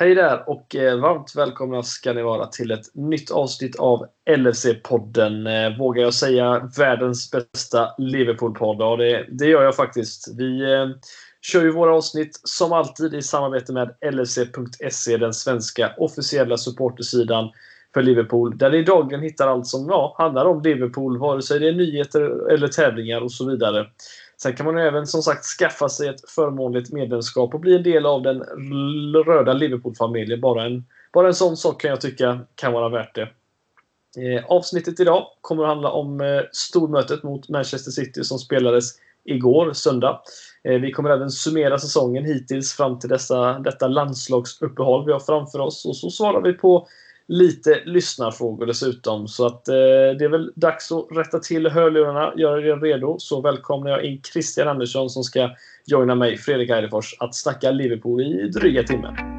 Hej där och eh, varmt välkomna ska ni vara till ett nytt avsnitt av LFC-podden. Eh, vågar jag säga världens bästa Liverpool-podd? Ja, det, det gör jag faktiskt. Vi eh, kör ju våra avsnitt som alltid i samarbete med LFC.se, den svenska officiella supportersidan för Liverpool. Där ni dagligen hittar allt som ja, handlar om Liverpool, vare sig det är nyheter eller tävlingar och så vidare. Sen kan man även som sagt skaffa sig ett förmånligt medlemskap och bli en del av den röda Liverpool-familjen. Bara en, bara en sån sak kan jag tycka kan vara värt det. Eh, avsnittet idag kommer att handla om eh, stormötet mot Manchester City som spelades igår, söndag. Eh, vi kommer även summera säsongen hittills fram till dessa, detta landslagsuppehåll vi har framför oss. Och så svarar vi på lite lyssnarfrågor dessutom. Så att eh, det är väl dags att rätta till hörlurarna, göra er redo. Så välkomnar jag in Christian Andersson som ska joina mig, Fredrik Eidefors, att snacka Liverpool i dryga timmen.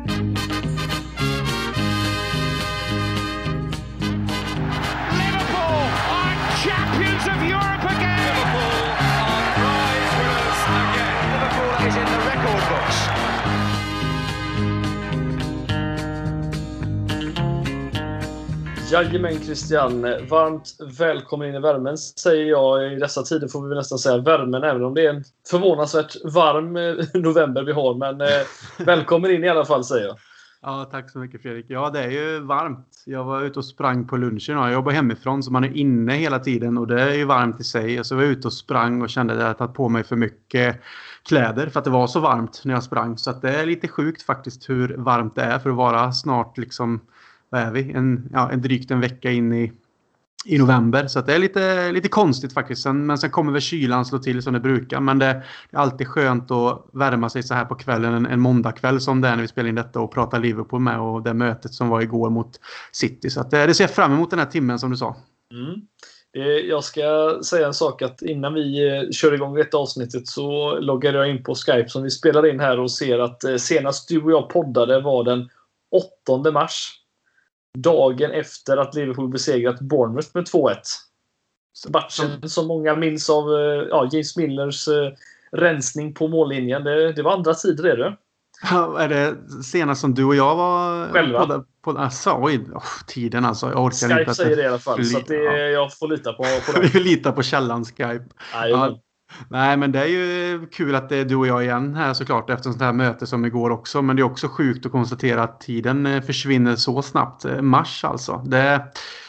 Jajamän Christian, varmt välkommen in i värmen säger jag. I dessa tider får vi nästan säga värmen, även om det är en förvånansvärt varm eh, november vi har. Men eh, välkommen in i alla fall säger jag. Ja, tack så mycket Fredrik. Ja, det är ju varmt. Jag var ute och sprang på lunchen. Jag jobbar hemifrån så man är inne hela tiden och det är ju varmt i sig. Så jag var ute och sprang och kände att jag tagit på mig för mycket kläder för att det var så varmt när jag sprang. Så att det är lite sjukt faktiskt hur varmt det är för att vara snart liksom vad är vi? En, ja, en drygt en vecka in i, i november. Så det är lite, lite konstigt faktiskt. Sen, men sen kommer väl kylan slå till som det brukar. Men det, det, är alltid skönt att värma sig så här på kvällen en, en måndagkväll som det är när vi spelar in detta och pratar Liverpool med och det mötet som var igår mot City. Så att det, det ser jag fram emot den här timmen som du sa. Mm. Eh, jag ska säga en sak att innan vi eh, kör igång detta avsnittet så loggade jag in på Skype som vi spelar in här och ser att senast du och jag poddade var den 8 mars dagen efter att Liverpool besegrat Bournemouth med 2-1. Matchen som många minns av eh, ja, James Millers eh, rensning på mållinjen. Det, det var andra tider är det. Ja, är det senast som du och jag var Själva? På, på, alltså, oj, oh, tiden alltså. Jag orkar Skype inte. säger det i alla fall. Så det, ja. jag får lita på, på det. Vi litar på källan Skype. Ja, Nej, men det är ju kul att det är du och jag igen här såklart efter sånt här möte som igår också. Men det är också sjukt att konstatera att tiden eh, försvinner så snabbt. Eh, mars alltså. Det,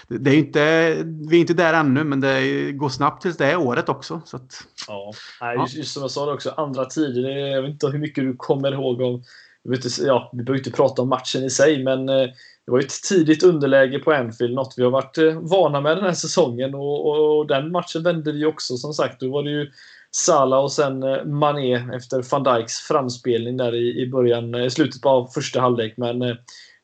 det är inte, vi är inte där ännu, men det går snabbt tills det är året också. Så att, ja, Nej, just, just som jag sa också, andra tider. Jag vet inte hur mycket du kommer ihåg om ja, vi behöver inte prata om matchen i sig, men eh, det var ett tidigt underläge på Anfield, något vi har varit eh, vana med den här säsongen. Och, och, och den matchen vände vi också som sagt. Då var det ju Salah och sen eh, Mané efter van Dijks framspelning där i, i början, i slutet av första halvlek. Men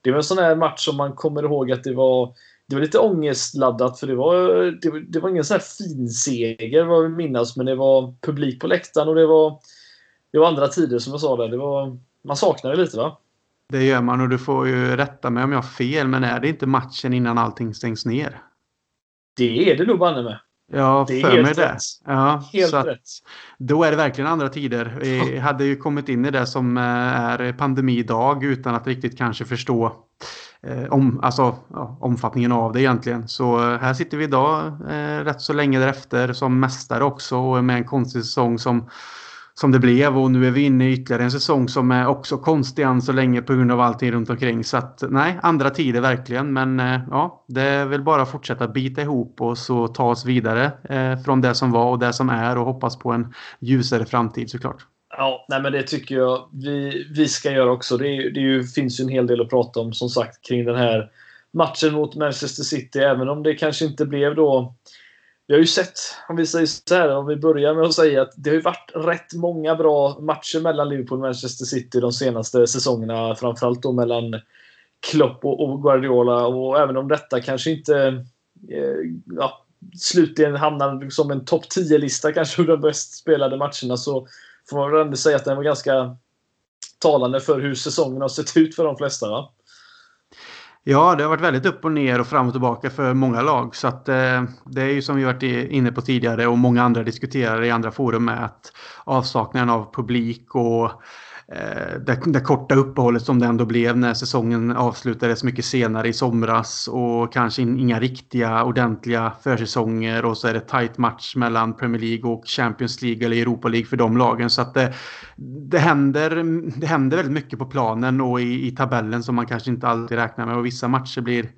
det var en sån här match som man kommer ihåg att det var det var lite ångestladdat för det var, det, det var ingen sån här fin seger vad vi minnas men det var publik på läktaren och det var, det var andra tider som jag sa där. Det var, man saknade det lite va? Det gör man och du får ju rätta mig om jag har fel men är det inte matchen innan allting stängs ner? Det är det nog banne med. Ja, det för mig det. Ja, helt så rätt. Då är det verkligen andra tider. Vi hade ju kommit in i det som eh, är pandemidag utan att riktigt kanske förstå eh, om, alltså, ja, omfattningen av det egentligen. Så eh, här sitter vi idag eh, rätt så länge därefter som mästare också med en konstig säsong som som det blev och nu är vi inne i ytterligare en säsong som är också konstig än så länge på grund av allting runt omkring. Så att nej, andra tider verkligen. Men eh, ja, det är väl bara att fortsätta bita ihop och så ta oss vidare eh, från det som var och det som är och hoppas på en ljusare framtid såklart. Ja, nej men det tycker jag vi, vi ska göra också. Det, är, det är ju, finns ju en hel del att prata om som sagt kring den här matchen mot Manchester City. Även om det kanske inte blev då vi har ju sett, om vi säger så här, om vi börjar med att säga att det har ju varit rätt många bra matcher mellan Liverpool och Manchester City de senaste säsongerna. Framförallt då mellan Klopp och Guardiola. Och även om detta kanske inte eh, ja, slutligen hamnar som en topp 10-lista kanske de bäst spelade matcherna så får man väl ändå säga att den var ganska talande för hur säsongen har sett ut för de flesta. Va? Ja, det har varit väldigt upp och ner och fram och tillbaka för många lag. Så att, eh, det är ju som vi varit inne på tidigare och många andra diskuterar i andra forum med att avsaknaden av publik och Eh, det, det korta uppehållet som det ändå blev när säsongen avslutades mycket senare i somras och kanske inga riktiga ordentliga försäsonger och så är det tight match mellan Premier League och Champions League eller Europa League för de lagen. Så att det, det, händer, det händer väldigt mycket på planen och i, i tabellen som man kanske inte alltid räknar med och vissa matcher blir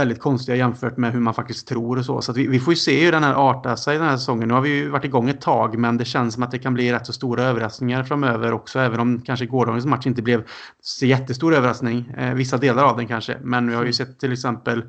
väldigt konstiga jämfört med hur man faktiskt tror och så. Så vi, vi, får ju se hur den här artar sig den här säsongen. Nu har vi ju varit igång ett tag men det känns som att det kan bli rätt så stora överraskningar framöver också. Även om kanske gårdagens match inte blev så jättestor överraskning. Eh, vissa delar av den kanske. Men vi har ju sett till exempel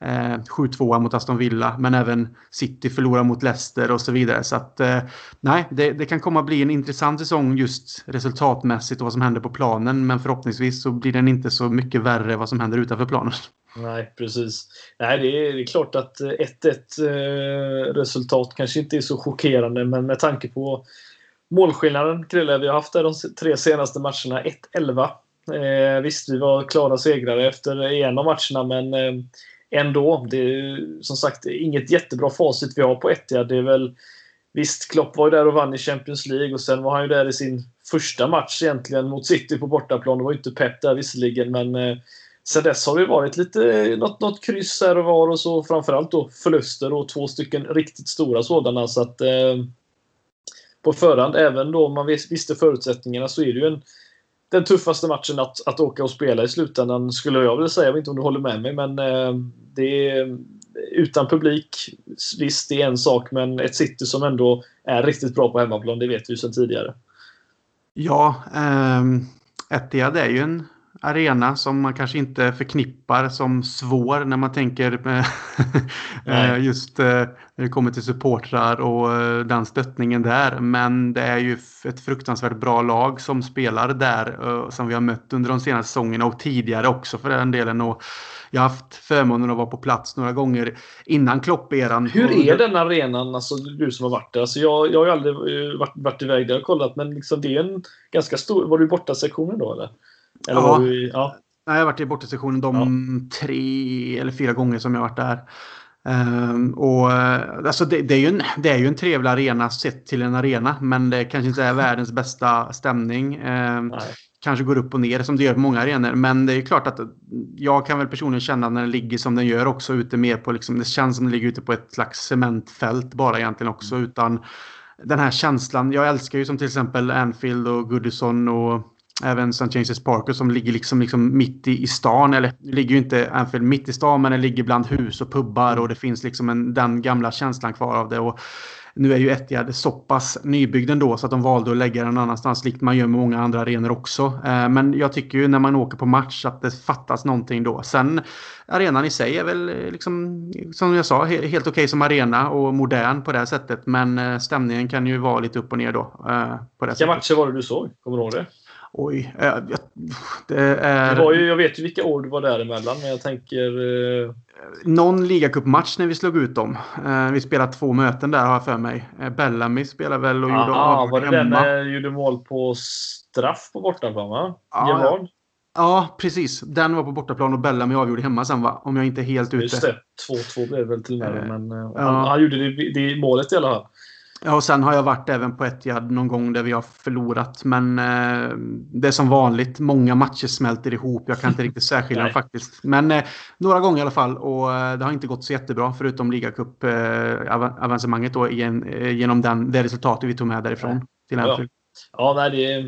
eh, 7-2 mot Aston Villa men även City förlorar mot Leicester och så vidare. Så att eh, nej, det, det, kan komma bli en intressant säsong just resultatmässigt och vad som händer på planen. Men förhoppningsvis så blir den inte så mycket värre vad som händer utanför planen. Nej, precis. Nej, det är, det är klart att eh, 1-1-resultat eh, kanske inte är så chockerande, men med tanke på målskillnaden, Krille, vi har haft det de tre senaste matcherna. 1-11. Eh, visst, vi var klara segrare efter en av matcherna, men eh, ändå. Det är som sagt inget jättebra facit vi har på Etihad. Det är väl Visst, Klopp var ju där och vann i Champions League och sen var han ju där i sin första match egentligen mot City på bortaplan. Det var ju inte Pep där visserligen, men eh, Sen dess har det varit lite något, något kryss här och var och så framförallt då förluster och två stycken riktigt stora sådana. Så att eh, på förhand, även då man visste förutsättningarna, så är det ju en, den tuffaste matchen att, att åka och spela i slutändan, skulle jag vilja säga. Jag vet inte om du håller med mig, men eh, det är utan publik. Visst, det är en sak, men ett City som ändå är riktigt bra på hemmaplan, det vet vi ju sedan tidigare. Ja, eh, Etihad är ju en arena som man kanske inte förknippar som svår när man tänker eh, just eh, när det kommer till supportrar och eh, den stöttningen där. Men det är ju ett fruktansvärt bra lag som spelar där som vi har mött under de senaste säsongerna och tidigare också för den delen. Och jag har haft förmånen att vara på plats några gånger innan Klopp-eran. Hur är den arenan, alltså du som har varit där? Alltså jag, jag har aldrig varit, varit iväg där och kollat, men liksom det är en ganska stor... Var du i borta sektionen då eller? Eller ja. Du, ja. Nej, jag har varit i bortasektionen de ja. tre eller fyra gånger som jag varit där. Um, och, alltså det, det, är ju en, det är ju en trevlig arena sett till en arena, men det kanske inte är världens bästa stämning. Um, kanske går upp och ner som det gör på många arenor. Men det är klart att jag kan väl personligen känna när den ligger som den gör också ute mer på liksom, det känns som den ligger ute på ett slags cementfält bara egentligen också mm. utan den här känslan. Jag älskar ju som till exempel Anfield och Goodison och även St. James' Park som ligger liksom, liksom mitt i, i stan. Eller det ligger ju inte Anfield mitt i stan men det ligger bland hus och pubbar och det finns liksom en, den gamla känslan kvar av det. Och nu är ju Etihad så pass nybyggd ändå så att de valde att lägga den någon annanstans likt man gör med många andra arenor också. Eh, men jag tycker ju när man åker på match att det fattas någonting då. Sen arenan i sig är väl eh, liksom som jag sa helt okej okay som arena och modern på det här sättet. Men eh, stämningen kan ju vara lite upp och ner då. Vilka matcher var det du såg? Kommer du ihåg det? Oj, det är... Det var ju, jag vet ju vilka år du var däremellan, men jag tänker... Eh... Någon ligacupmatch när vi slog ut dem. Eh, vi spelade två möten där har jag för mig. Eh, Bellamy spelade väl och Aha, gjorde avgjord var det den när du gjorde mål på straff på bortaplan va? Ja, ja, precis. Den var på bortaplan och Bellamy avgjorde hemma sen va? Om jag inte är helt ute. Just det. 2-2 blev det väl till och med. Men eh, ja. han, han, gjorde det, det målet i alla fall. Ja, och sen har jag varit även på Etihad någon gång där vi har förlorat. Men eh, det är som vanligt. Många matcher smälter ihop. Jag kan inte riktigt särskilja dem faktiskt. Men eh, några gånger i alla fall. Och eh, det har inte gått så jättebra. Förutom ligacup-avancemanget eh, igen, eh, genom den, det resultatet vi tog med därifrån. Nej. Till ja, ja, nej, det,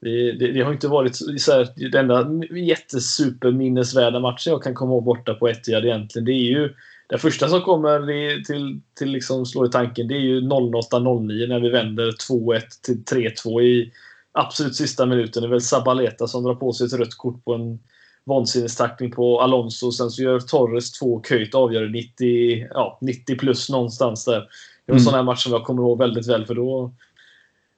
det, det, det, har inte varit så här, den enda jättesuperminnesvärda matchen jag kan komma ihåg borta på Etihad egentligen. Det är ju det första som kommer till, till liksom slår i tanken det är ju 08-09 när vi vänder 2-1 till 3-2 i absolut sista minuten. Det är väl Sabaleta som drar på sig ett rött kort på en vansinnestackling på Alonso. Sen så gör Torres två Köjt avgör 90, ja, 90 plus någonstans där. Det var en mm. sån här match som jag kommer ihåg väldigt väl för då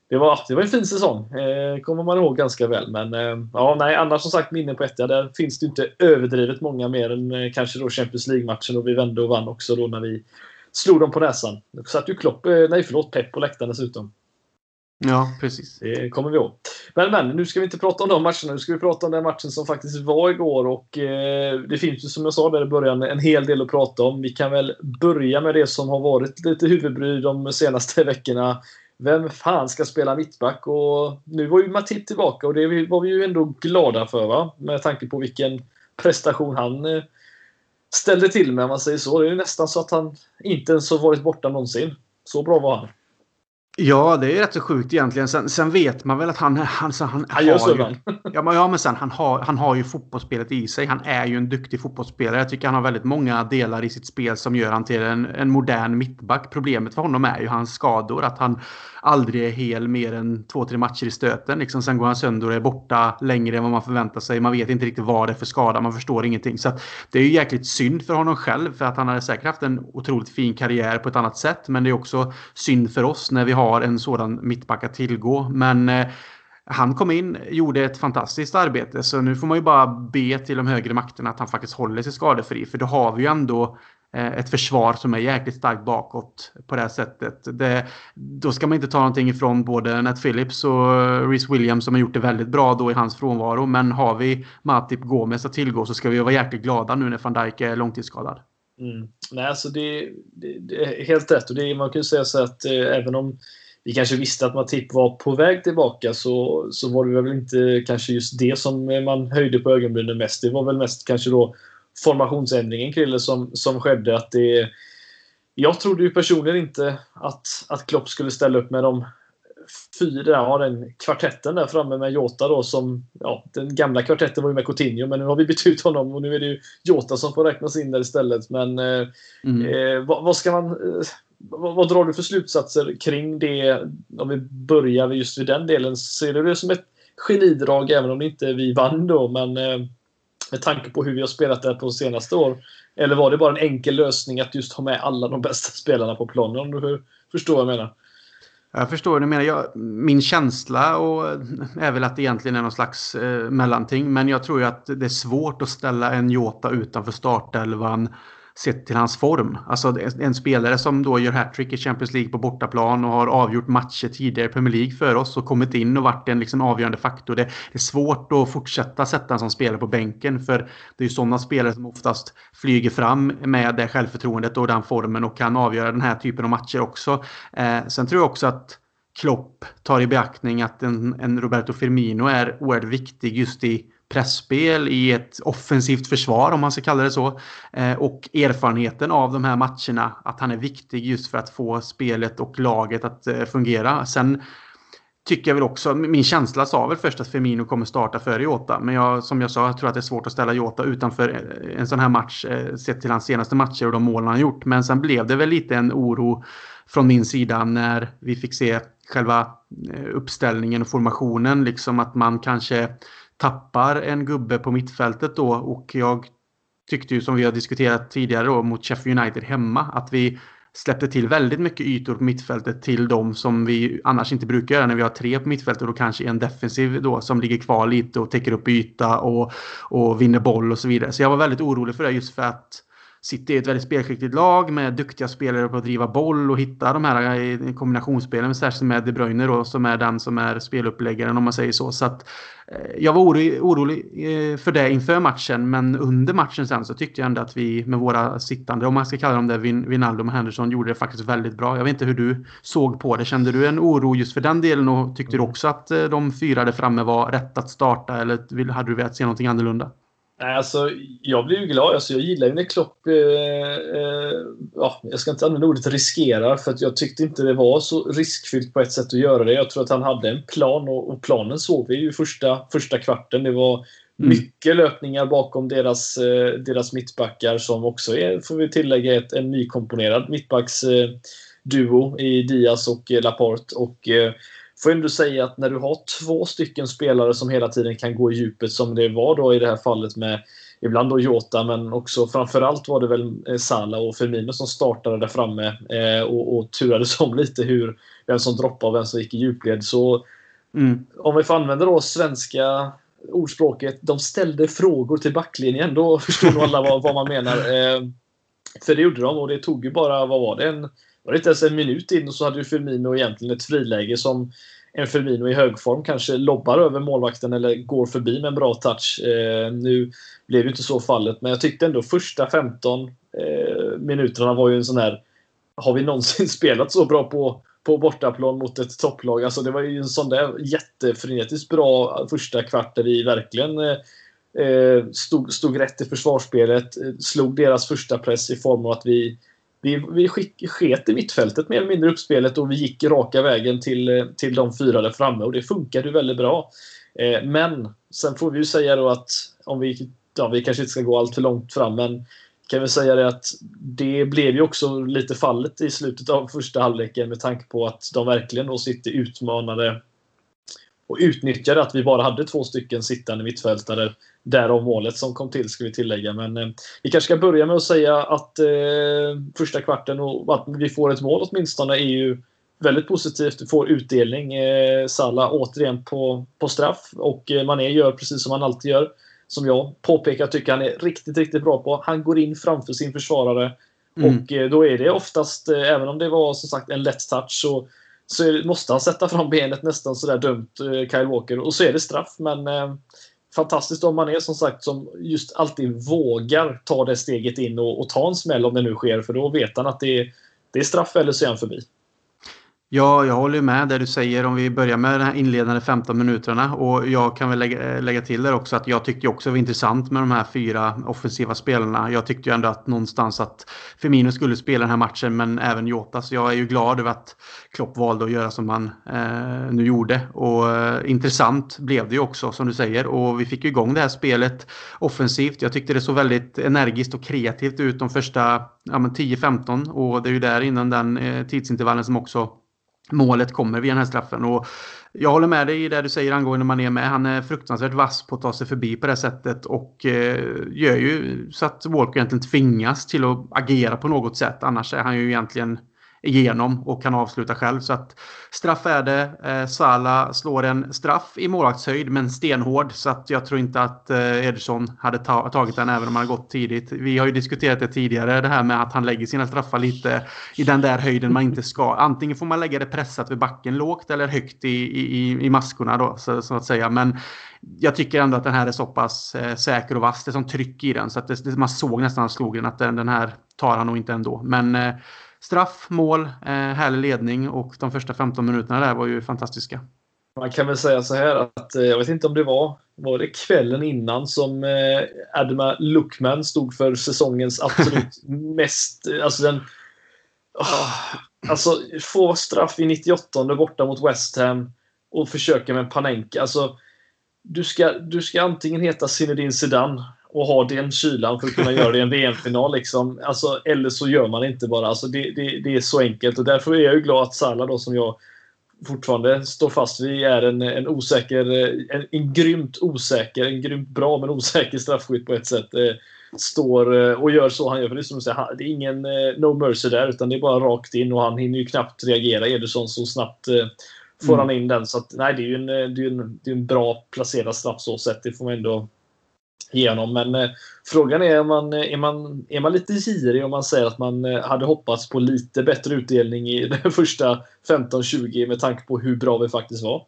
det var, det var en fin säsong. Eh, kommer man ihåg ganska väl. Men eh, ja, nej, annars som sagt minnen på Etihad. Där finns det inte överdrivet många mer än eh, kanske då Champions League-matchen och vi vände och vann också då när vi slog dem på näsan. Då satt ju Klopp, eh, nej förlåt, Pep på läktaren dessutom. Ja, precis. Det kommer vi ihåg. Men, men nu ska vi inte prata om de matcherna. Nu ska vi prata om den matchen som faktiskt var igår. Och eh, Det finns ju som jag sa där i början en hel del att prata om. Vi kan väl börja med det som har varit lite huvudbry de senaste veckorna vem fan ska spela mittback? Och nu var ju Matip tillbaka och det var vi ju ändå glada för va? Med tanke på vilken prestation han eh, ställde till med om man säger så. Det är nästan så att han inte ens har varit borta någonsin. Så bra var han. Ja, det är rätt så sjukt egentligen. Sen, sen vet man väl att han... Han, han, han, han gör så ju, ja, men, ja, men sen han har, han har ju fotbollsspelet i sig. Han är ju en duktig fotbollsspelare. Jag tycker han har väldigt många delar i sitt spel som gör han till en, en modern mittback. Problemet för honom är ju hans skador. Att han aldrig är hel mer än två, tre matcher i stöten. Liksom, sen går han sönder och är borta längre än vad man förväntar sig. Man vet inte riktigt vad det är för skada. Man förstår ingenting. Så det är ju jäkligt synd för honom själv. För att han hade säkert haft en otroligt fin karriär på ett annat sätt. Men det är också synd för oss när vi har har en sådan mittback att tillgå. Men eh, han kom in, gjorde ett fantastiskt arbete. Så nu får man ju bara be till de högre makterna att han faktiskt håller sig skadefri. För då har vi ju ändå eh, ett försvar som är jäkligt starkt bakåt på det här sättet. Det, då ska man inte ta någonting ifrån både Nat Phillips och eh, Rhys Williams som har gjort det väldigt bra då i hans frånvaro. Men har vi Matip Gomes att tillgå så ska vi vara jäkligt glada nu när van Dijk är långtidsskadad. Mm. Nej, alltså det, det, det, är helt rätt. Och det, man kan ju säga så att eh, även om vi kanske visste att Matip var på väg tillbaka så, så var det väl inte kanske just det som eh, man höjde på ögonbrynen mest. Det var väl mest kanske då formationsändringen Krille som, som skedde. Att det, jag trodde ju personligen inte att, att Klopp skulle ställa upp med de fyra, ja den kvartetten där framme med Jota då som, ja den gamla kvartetten var ju med Coutinho men nu har vi bytt ut honom och nu är det ju Jota som får räknas in där istället. Men eh, mm. eh, vad, vad, ska man, eh, vad, vad, drar du för slutsatser kring det? Om vi börjar just vid den delen, ser du det som ett genidrag även om inte vi vann då men eh, med tanke på hur vi har spelat det på senaste år? Eller var det bara en enkel lösning att just ha med alla de bästa spelarna på planen? Om du förstår vad jag menar? Jag förstår du menar. Jag, min känsla och, är väl att det egentligen är någon slags eh, mellanting. Men jag tror ju att det är svårt att ställa en Jota utanför startelvan sett till hans form. Alltså en spelare som då gör hattrick i Champions League på bortaplan och har avgjort matcher tidigare i Premier League för oss och kommit in och varit en liksom avgörande faktor. Det, är svårt att fortsätta sätta en sån spelare på bänken för det är ju sådana spelare som oftast flyger fram med det självförtroendet och den formen och kan avgöra den här typen av matcher också. Eh, sen tror jag också att Klopp tar i beaktning att en, en Roberto Firmino är oerhört viktig just i pressspel i ett offensivt försvar om man ska kalla det så. Eh, och erfarenheten av de här matcherna, att han är viktig just för att få spelet och laget att eh, fungera. Sen tycker jag väl också, min känsla sa väl först att Firmino kommer starta före Jota. Men jag, som jag sa, jag tror att det är svårt att ställa Jota utanför eh, en sån här match sett till hans senaste matcher och de mål han gjort. Men sen blev det väl lite en oro från min sida när vi fick se själva uppställningen och formationen. Liksom att man kanske tappar en gubbe på mittfältet då och jag tyckte ju som vi har diskuterat tidigare då mot Sheffield United hemma att vi släppte till väldigt mycket ytor på mittfältet till de som vi annars inte brukar göra när vi har tre på mittfältet och kanske en defensiv då som ligger kvar lite och täcker upp yta och, och vinner boll och så vidare. Så jag var väldigt orolig för det just för att City är ett väldigt spelskickligt lag med duktiga spelare på att driva boll och hitta de här eh, kombinationsspelen, särskilt med De Bruyne då, som är den som är speluppläggaren om man säger så. Så att, eh, jag var orolig, orolig eh, för det inför matchen, men under matchen sen så tyckte jag ändå att vi med våra sittande, om man ska kalla dem det, Wijnaldum och Henderson, gjorde det faktiskt väldigt bra. Jag vet inte hur du såg på det. Kände du en oro just för den delen och tyckte du också att de fyra där framme var rätt att starta eller hade du velat se någonting annorlunda? Alltså, jag blir ju glad. Alltså, jag gillar ju när Klopp... Eh, eh, ja, jag ska inte använda ordet riskerar, för att jag tyckte inte det var så riskfyllt på ett sätt att göra det. Jag tror att han hade en plan och, och planen såg vi ju första, första kvarten. Det var mm. mycket löpningar bakom deras, eh, deras mittbackar som också är, får vi tillägga, ett, en nykomponerad mittbacksduo i Diaz och Laporte. Och, får ändå säga att när du har två stycken spelare som hela tiden kan gå i djupet som det var då i det här fallet med ibland då Jota men också framförallt var det väl eh, Salah och Firmino som startade där framme eh, och, och turades om lite hur vem som droppade och vem som gick i djupled. Så mm. om vi får använda då svenska ordspråket de ställde frågor till backlinjen då förstår nog alla vad, vad man menar. Eh, för det gjorde de och det tog ju bara, vad var det, en var det inte ens en minut in och så hade ju Firmino egentligen ett friläge som en Firmino i högform kanske lobbar över målvakten eller går förbi med en bra touch. Eh, nu blev ju inte så fallet, men jag tyckte ändå första 15 eh, minuterna var ju en sån här... Har vi någonsin spelat så bra på, på bortaplan mot ett topplag. Alltså det var ju en sån där jättefrenetiskt bra första kvart där vi verkligen eh, eh, stod, stod rätt i försvarsspelet. Eh, slog deras första press i form av att vi vi, vi skick, sket i mittfältet mer eller mindre uppspelet och vi gick raka vägen till, eh, till de fyra där framme och det funkade ju väldigt bra. Eh, men sen får vi ju säga då att om vi, ja, vi kanske inte ska gå allt för långt fram men kan vi säga det att det blev ju också lite fallet i slutet av första halvleken med tanke på att de verkligen då sitter utmanade och utnyttjade att vi bara hade två stycken sittande mittfältare. Därav målet som kom till, ska vi tillägga. Men eh, vi kanske ska börja med att säga att eh, första kvarten och att vi får ett mål åtminstone är ju väldigt positivt. Vi får utdelning. Eh, Salah återigen på, på straff och eh, Mané gör precis som han alltid gör. Som jag påpekar tycker han är riktigt, riktigt bra på. Han går in framför sin försvarare. Mm. Och eh, då är det oftast, eh, även om det var som sagt en lätt touch, så så måste han sätta fram benet nästan sådär dumt, eh, Kyle Walker. Och så är det straff, men eh, fantastiskt om man är som sagt som just alltid vågar ta det steget in och, och ta en smäll om det nu sker, för då vet han att det är, det är straff eller så är han förbi. Ja, jag håller med det du säger om vi börjar med de här inledande 15 minuterna. Och jag kan väl lägga, eh, lägga till där också att jag tyckte också det var intressant med de här fyra offensiva spelarna. Jag tyckte ju ändå att någonstans att Firmino skulle spela den här matchen, men även Jota. Så jag är ju glad över att Klopp valde att göra som han eh, nu gjorde. Och eh, intressant blev det ju också, som du säger. Och vi fick ju igång det här spelet offensivt. Jag tyckte det såg väldigt energiskt och kreativt ut de första ja, 10-15. Och det är ju där innan den eh, tidsintervallen som också målet kommer via den här straffen. Och jag håller med dig i det du säger angående Mané med. Han är fruktansvärt vass på att ta sig förbi på det sättet och eh, gör ju så att Walker egentligen tvingas till att agera på något sätt. Annars är han ju egentligen igenom och kan avsluta själv. Så att straff är det. Eh, Sala slår en straff i målvaktshöjd men stenhård så att jag tror inte att eh, Ederson hade ta tagit den även om han hade gått tidigt. Vi har ju diskuterat det tidigare det här med att han lägger sina straffar lite i den där höjden man inte ska. Antingen får man lägga det pressat vid backen lågt eller högt i, i, i maskorna då så, så att säga. Men jag tycker ändå att den här är så pass eh, säker och vass. Det är som tryck i den så att det, man såg nästan när han slog den att den, den här tar han nog inte ändå. Men eh, straff, mål, eh, härlig ledning och de första 15 minuterna där var ju fantastiska. Man kan väl säga så här att eh, jag vet inte om det var, var det kvällen innan som eh, Adama Lookman stod för säsongens absolut mest, alltså den oh, Alltså få straff i 98 borta mot West Ham och försöka med Panenka. Alltså, du ska, du ska antingen heta Zinedine Zidane och ha den kylan för att kunna göra det i en VM-final. Liksom. Alltså, eller så gör man inte bara. Alltså, det, det, det, är så enkelt och därför är jag ju glad att Salah då som jag fortfarande står fast vid är en, en osäker, en, en grymt osäker, en grymt bra men osäker straffskytt på ett sätt. Eh, står eh, och gör så han gör. För det är som du säger, det är ingen eh, no mercy där utan det är bara rakt in och han hinner ju knappt reagera. Ederson så snabbt eh, får mm. han in den. Så att, nej, det är ju en, det är en, det är en bra placerad straff så sett. Det får man ändå igenom. Men eh, frågan är om man, eh, är, man, är man lite girig om man säger att man eh, hade hoppats på lite bättre utdelning i den första 15-20 med tanke på hur bra vi faktiskt var?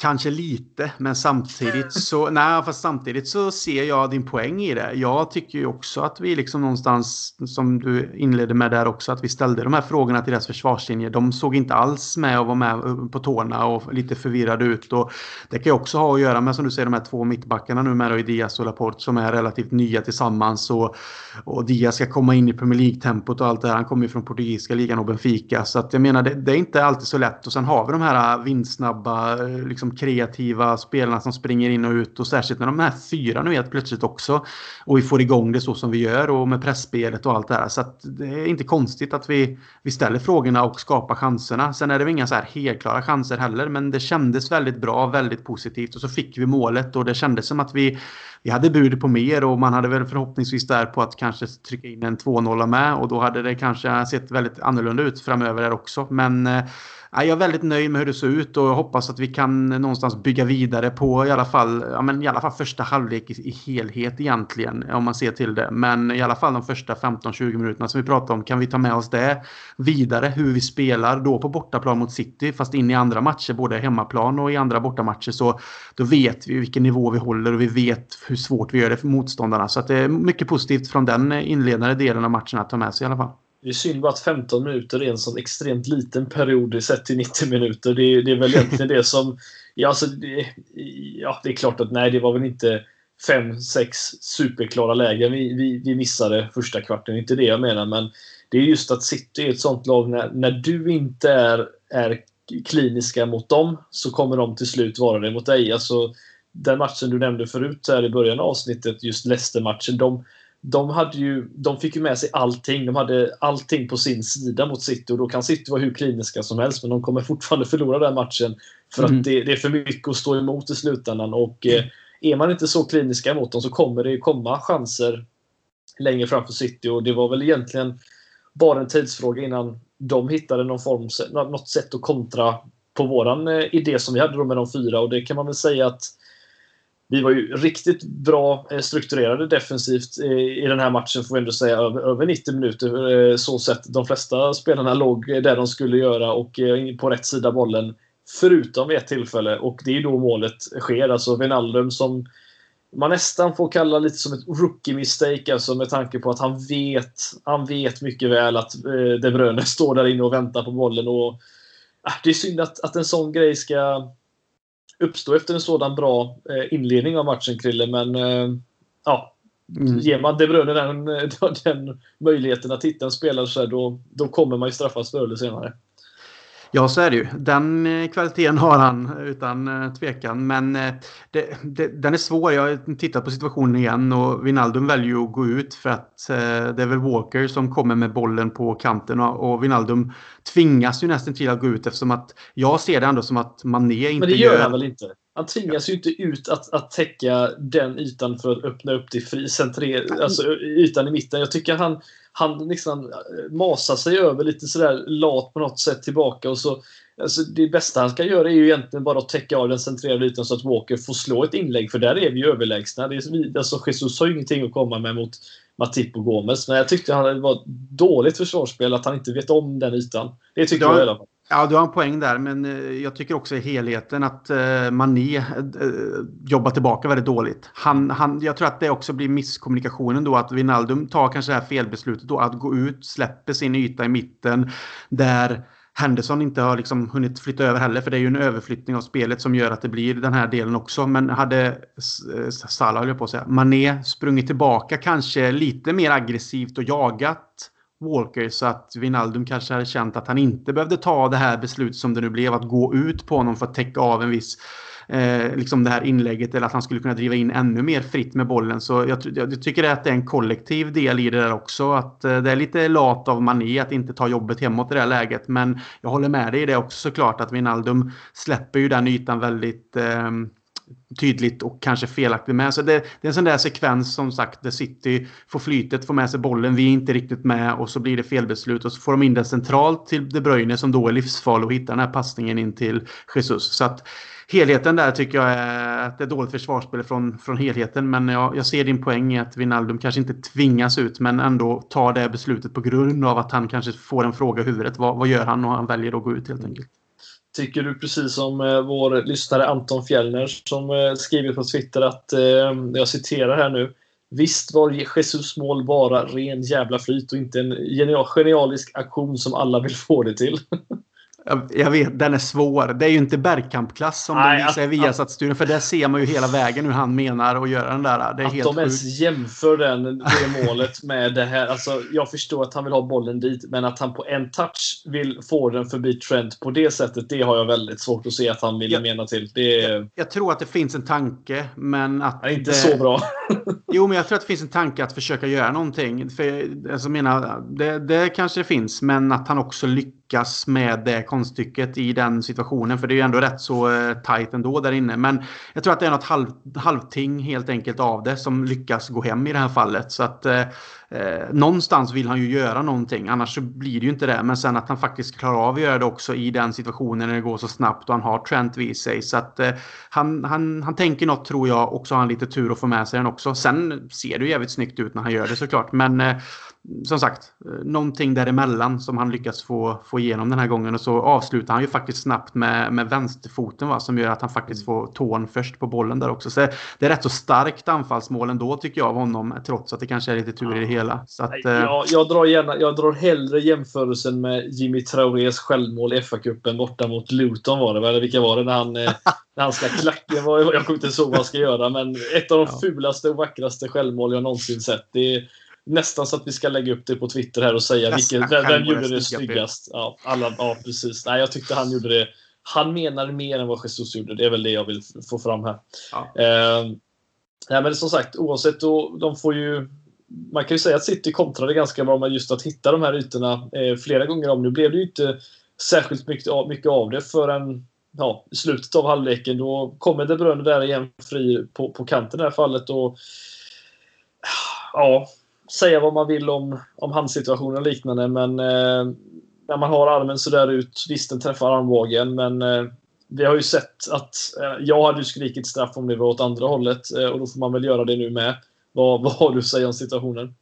Kanske lite, men samtidigt så, nej, fast samtidigt så ser jag din poäng i det. Jag tycker ju också att vi liksom någonstans, som du inledde med där också, att vi ställde de här frågorna till deras försvarslinje. De såg inte alls med och var med på tårna och lite förvirrade ut. Och det kan ju också ha att göra med, som du säger, de här två mittbackarna nu med Diaz och Laporte som är relativt nya tillsammans. Och, och Diaz ska komma in i Premier League-tempot och allt det här. Han kommer ju från portugisiska ligan och Benfica. Så att jag menar, det, det är inte alltid så lätt. Och sen har vi de här vindsnabba, liksom kreativa spelarna som springer in och ut och särskilt när de här fyra nu helt plötsligt också. Och vi får igång det så som vi gör och med pressspelet och allt det här. Så att det är inte konstigt att vi, vi ställer frågorna och skapar chanserna. Sen är det väl inga så här helklara chanser heller, men det kändes väldigt bra, väldigt positivt och så fick vi målet och det kändes som att vi vi hade bud på mer och man hade väl förhoppningsvis där på att kanske trycka in en 2-0 med och då hade det kanske sett väldigt annorlunda ut framöver där också. Men eh, jag är väldigt nöjd med hur det ser ut och jag hoppas att vi kan någonstans bygga vidare på i alla fall, ja, men i alla fall första halvlek i, i helhet egentligen om man ser till det. Men i alla fall de första 15-20 minuterna som vi pratade om kan vi ta med oss det vidare hur vi spelar då på bortaplan mot City fast in i andra matcher både hemmaplan och i andra bortamatcher så då vet vi vilken nivå vi håller och vi vet hur svårt vi gör det för motståndarna. Så att det är mycket positivt från den inledande delen av matchen att ta med sig i alla fall. Det är synd bara att 15 minuter är en sån extremt liten period sett till 90 minuter. Det är, det är väl egentligen det som... Ja, alltså, det, ja, det är klart att nej, det var väl inte fem, sex superklara lägen vi, vi, vi missade första kvarten. Det är inte det jag menar, men det är just att City är ett sånt lag när, när du inte är, är kliniska mot dem så kommer de till slut vara det mot dig. Alltså, den matchen du nämnde förut här i början av avsnittet, just Leicester-matchen, de, de, hade ju, de fick ju med sig allting. De hade allting på sin sida mot City och då kan City vara hur kliniska som helst men de kommer fortfarande förlora den matchen för mm. att det, det, är för mycket att stå emot i slutändan. Och mm. eh, är man inte så kliniska mot dem så kommer det komma chanser längre fram för City och det var väl egentligen bara en tidsfråga innan de hittade någon form, något sätt att kontra på våran eh, idé som vi hade då med de fyra och det kan man väl säga att vi var ju riktigt bra eh, strukturerade defensivt i den här matchen får vi ändå säga över, 90 minuter. Eh, så sett de flesta spelarna låg där de skulle göra och eh, på rätt sida bollen. Förutom vid ett tillfälle och det är då målet sker. Alltså Wijnaldum som man nästan får kalla lite som ett rookie mistake alltså med tanke på att han vet, han vet mycket väl att De Bruyne står där inne och väntar på bollen. Och, ah, det är synd att, att en sån grej ska uppstå efter en sådan bra eh, inledning av matchen, Krille. Men eh, ja, mm. ger man De Bruyne den, den möjligheten att hitta en spelare så här, då, då kommer man ju straffas förr eller senare. Ja, så är det ju. Den eh, kvaliteten har han utan tvekan. Men det, det, den är svår. Jag har tittat på situationen igen och Vinaldum väljer att gå ut för att det är väl Walker som kommer med bollen på kanten och Vinaldum tvingas ju nästan till att gå ut eftersom att jag ser det ändå som att Mané inte gör... Men det gör han väl inte? Han tvingas ju inte ut att, att täcka den ytan för att öppna upp till fri, centrer, alltså ytan i mitten. Jag tycker han, han liksom eh, masar sig över lite sådär lat på något sätt tillbaka och så Alltså det bästa han ska göra är ju egentligen bara att täcka av den centrerade ytan så att Walker får slå ett inlägg, för där är vi ju överlägsna. Det är, alltså Jesus har ju ingenting att komma med mot Matip och Gomes. Men jag tyckte han var dåligt försvarsspel att han inte vet om den ytan. Det tycker ja, jag i alla fall. Ja, du har en poäng där, men eh, jag tycker också i helheten att eh, Mané eh, jobbar tillbaka väldigt dåligt. Han, han, jag tror att det också blir misskommunikationen då, att Wijnaldum tar kanske det här felbeslutet då, att gå ut, släpper sin yta i mitten, där Henderson inte har liksom hunnit flytta över heller, för det är ju en överflyttning av spelet som gör att det blir den här delen också. Men hade Salah, höll jag på att säga, Mané sprungit tillbaka kanske lite mer aggressivt och jagat Walker så att Wijnaldum kanske hade känt att han inte behövde ta det här beslutet som det nu blev att gå ut på honom för att täcka av en viss eh, liksom det här inlägget eller att han skulle kunna driva in ännu mer fritt med bollen. Så jag, jag tycker att det är en kollektiv del i det där också. Att eh, det är lite lat av Mané att inte ta jobbet hemåt i det här läget. Men jag håller med dig i det också såklart att Wijnaldum släpper ju den ytan väldigt eh, tydligt och kanske felaktigt med. Så det, det, är en sån där sekvens som sagt där City får flytet, får med sig bollen, vi är inte riktigt med och så blir det felbeslut och så får de in den centralt till De Bruyne som då är livsfarlig och hittar den här passningen in till Jesus. Så att helheten där tycker jag är att det är dåligt försvarsspel från, från helheten. Men jag, jag ser din poäng i att Wijnaldum kanske inte tvingas ut men ändå tar det beslutet på grund av att han kanske får en fråga i huvudet. Vad, vad gör han? Och han väljer att gå ut helt enkelt. Tycker du precis som eh, vår lyssnare Anton Fjellner som eh, skriver på Twitter att, eh, jag citerar här nu, Visst var Jesus mål bara ren jävla flyt och inte en genialisk aktion som alla vill få det till. Jag vet, den är svår. Det är ju inte Bergkamp-klass som Nej, de visar i Viasat-studion. För där ser man ju hela vägen hur han menar att göra den där. Det är att helt de ens jämför den, det målet med det här. Alltså, jag förstår att han vill ha bollen dit, men att han på en touch vill få den förbi Trent på det sättet, det har jag väldigt svårt att se att han vill jag, mena till. Det jag, jag, tror att det finns en tanke, men att... Det är inte det, så bra. jo, men jag tror att det finns en tanke att försöka göra någonting. För, alltså, menar, det, det kanske finns, men att han också lyckas lyckas med det konststycket i den situationen. För det är ju ändå rätt så eh, tajt ändå där inne. Men jag tror att det är något halv, halvting helt enkelt av det som lyckas gå hem i det här fallet. Så att eh, eh, någonstans vill han ju göra någonting. Annars så blir det ju inte det. Men sen att han faktiskt klarar av att göra det också i den situationen när det går så snabbt och han har Trent vid sig. Så att eh, han, han, han tänker något tror jag och så har han lite tur att få med sig den också. Sen ser det ju jävligt snyggt ut när han gör det såklart. Men eh, som sagt, eh, någonting däremellan som han lyckas få, få igenom den här gången. Och så avslutar han ju faktiskt snabbt med, med vänsterfoten va, som gör att han faktiskt får tån först på bollen där också. Så det är rätt så starkt anfallsmål ändå tycker jag av honom, trots att det kanske är lite tur i det hela. Så att, jag, jag, drar gärna, jag drar hellre jämförelsen med Jimmy Traorés självmål i FA-cupen borta mot Luton var det, eller vilka var det? När han, när han ska klacka. Jag kommer inte ihåg vad han ska göra, men ett av de ja. fulaste och vackraste självmål jag någonsin sett. Det är, nästan så att vi ska lägga upp det på Twitter här och säga vilken, vem, vem gjorde det snyggast. Ja, alla, ja, precis. Nej, jag tyckte han gjorde det. Han menade mer än vad Jesus gjorde. Det är väl det jag vill få fram här. Ja. Eh, nej, men som sagt, oavsett, då, de får ju man kan ju säga att City kontrade ganska bra med just att hitta de här ytorna eh, flera gånger om. Nu blev det ju inte särskilt mycket, mycket av det förrän ja, i slutet av halvleken. Då kommer De Bruyne där igen fri på, på kanten i det här fallet. Och, ja, säga vad man vill om, om handsituationen och liknande, men eh, när man har armen så där ut, visst den träffar armbågen, men eh, vi har ju sett att eh, jag hade ju skrikit straff om det var åt andra hållet eh, och då får man väl göra det nu med. Vad, vad har du att säga om situationen?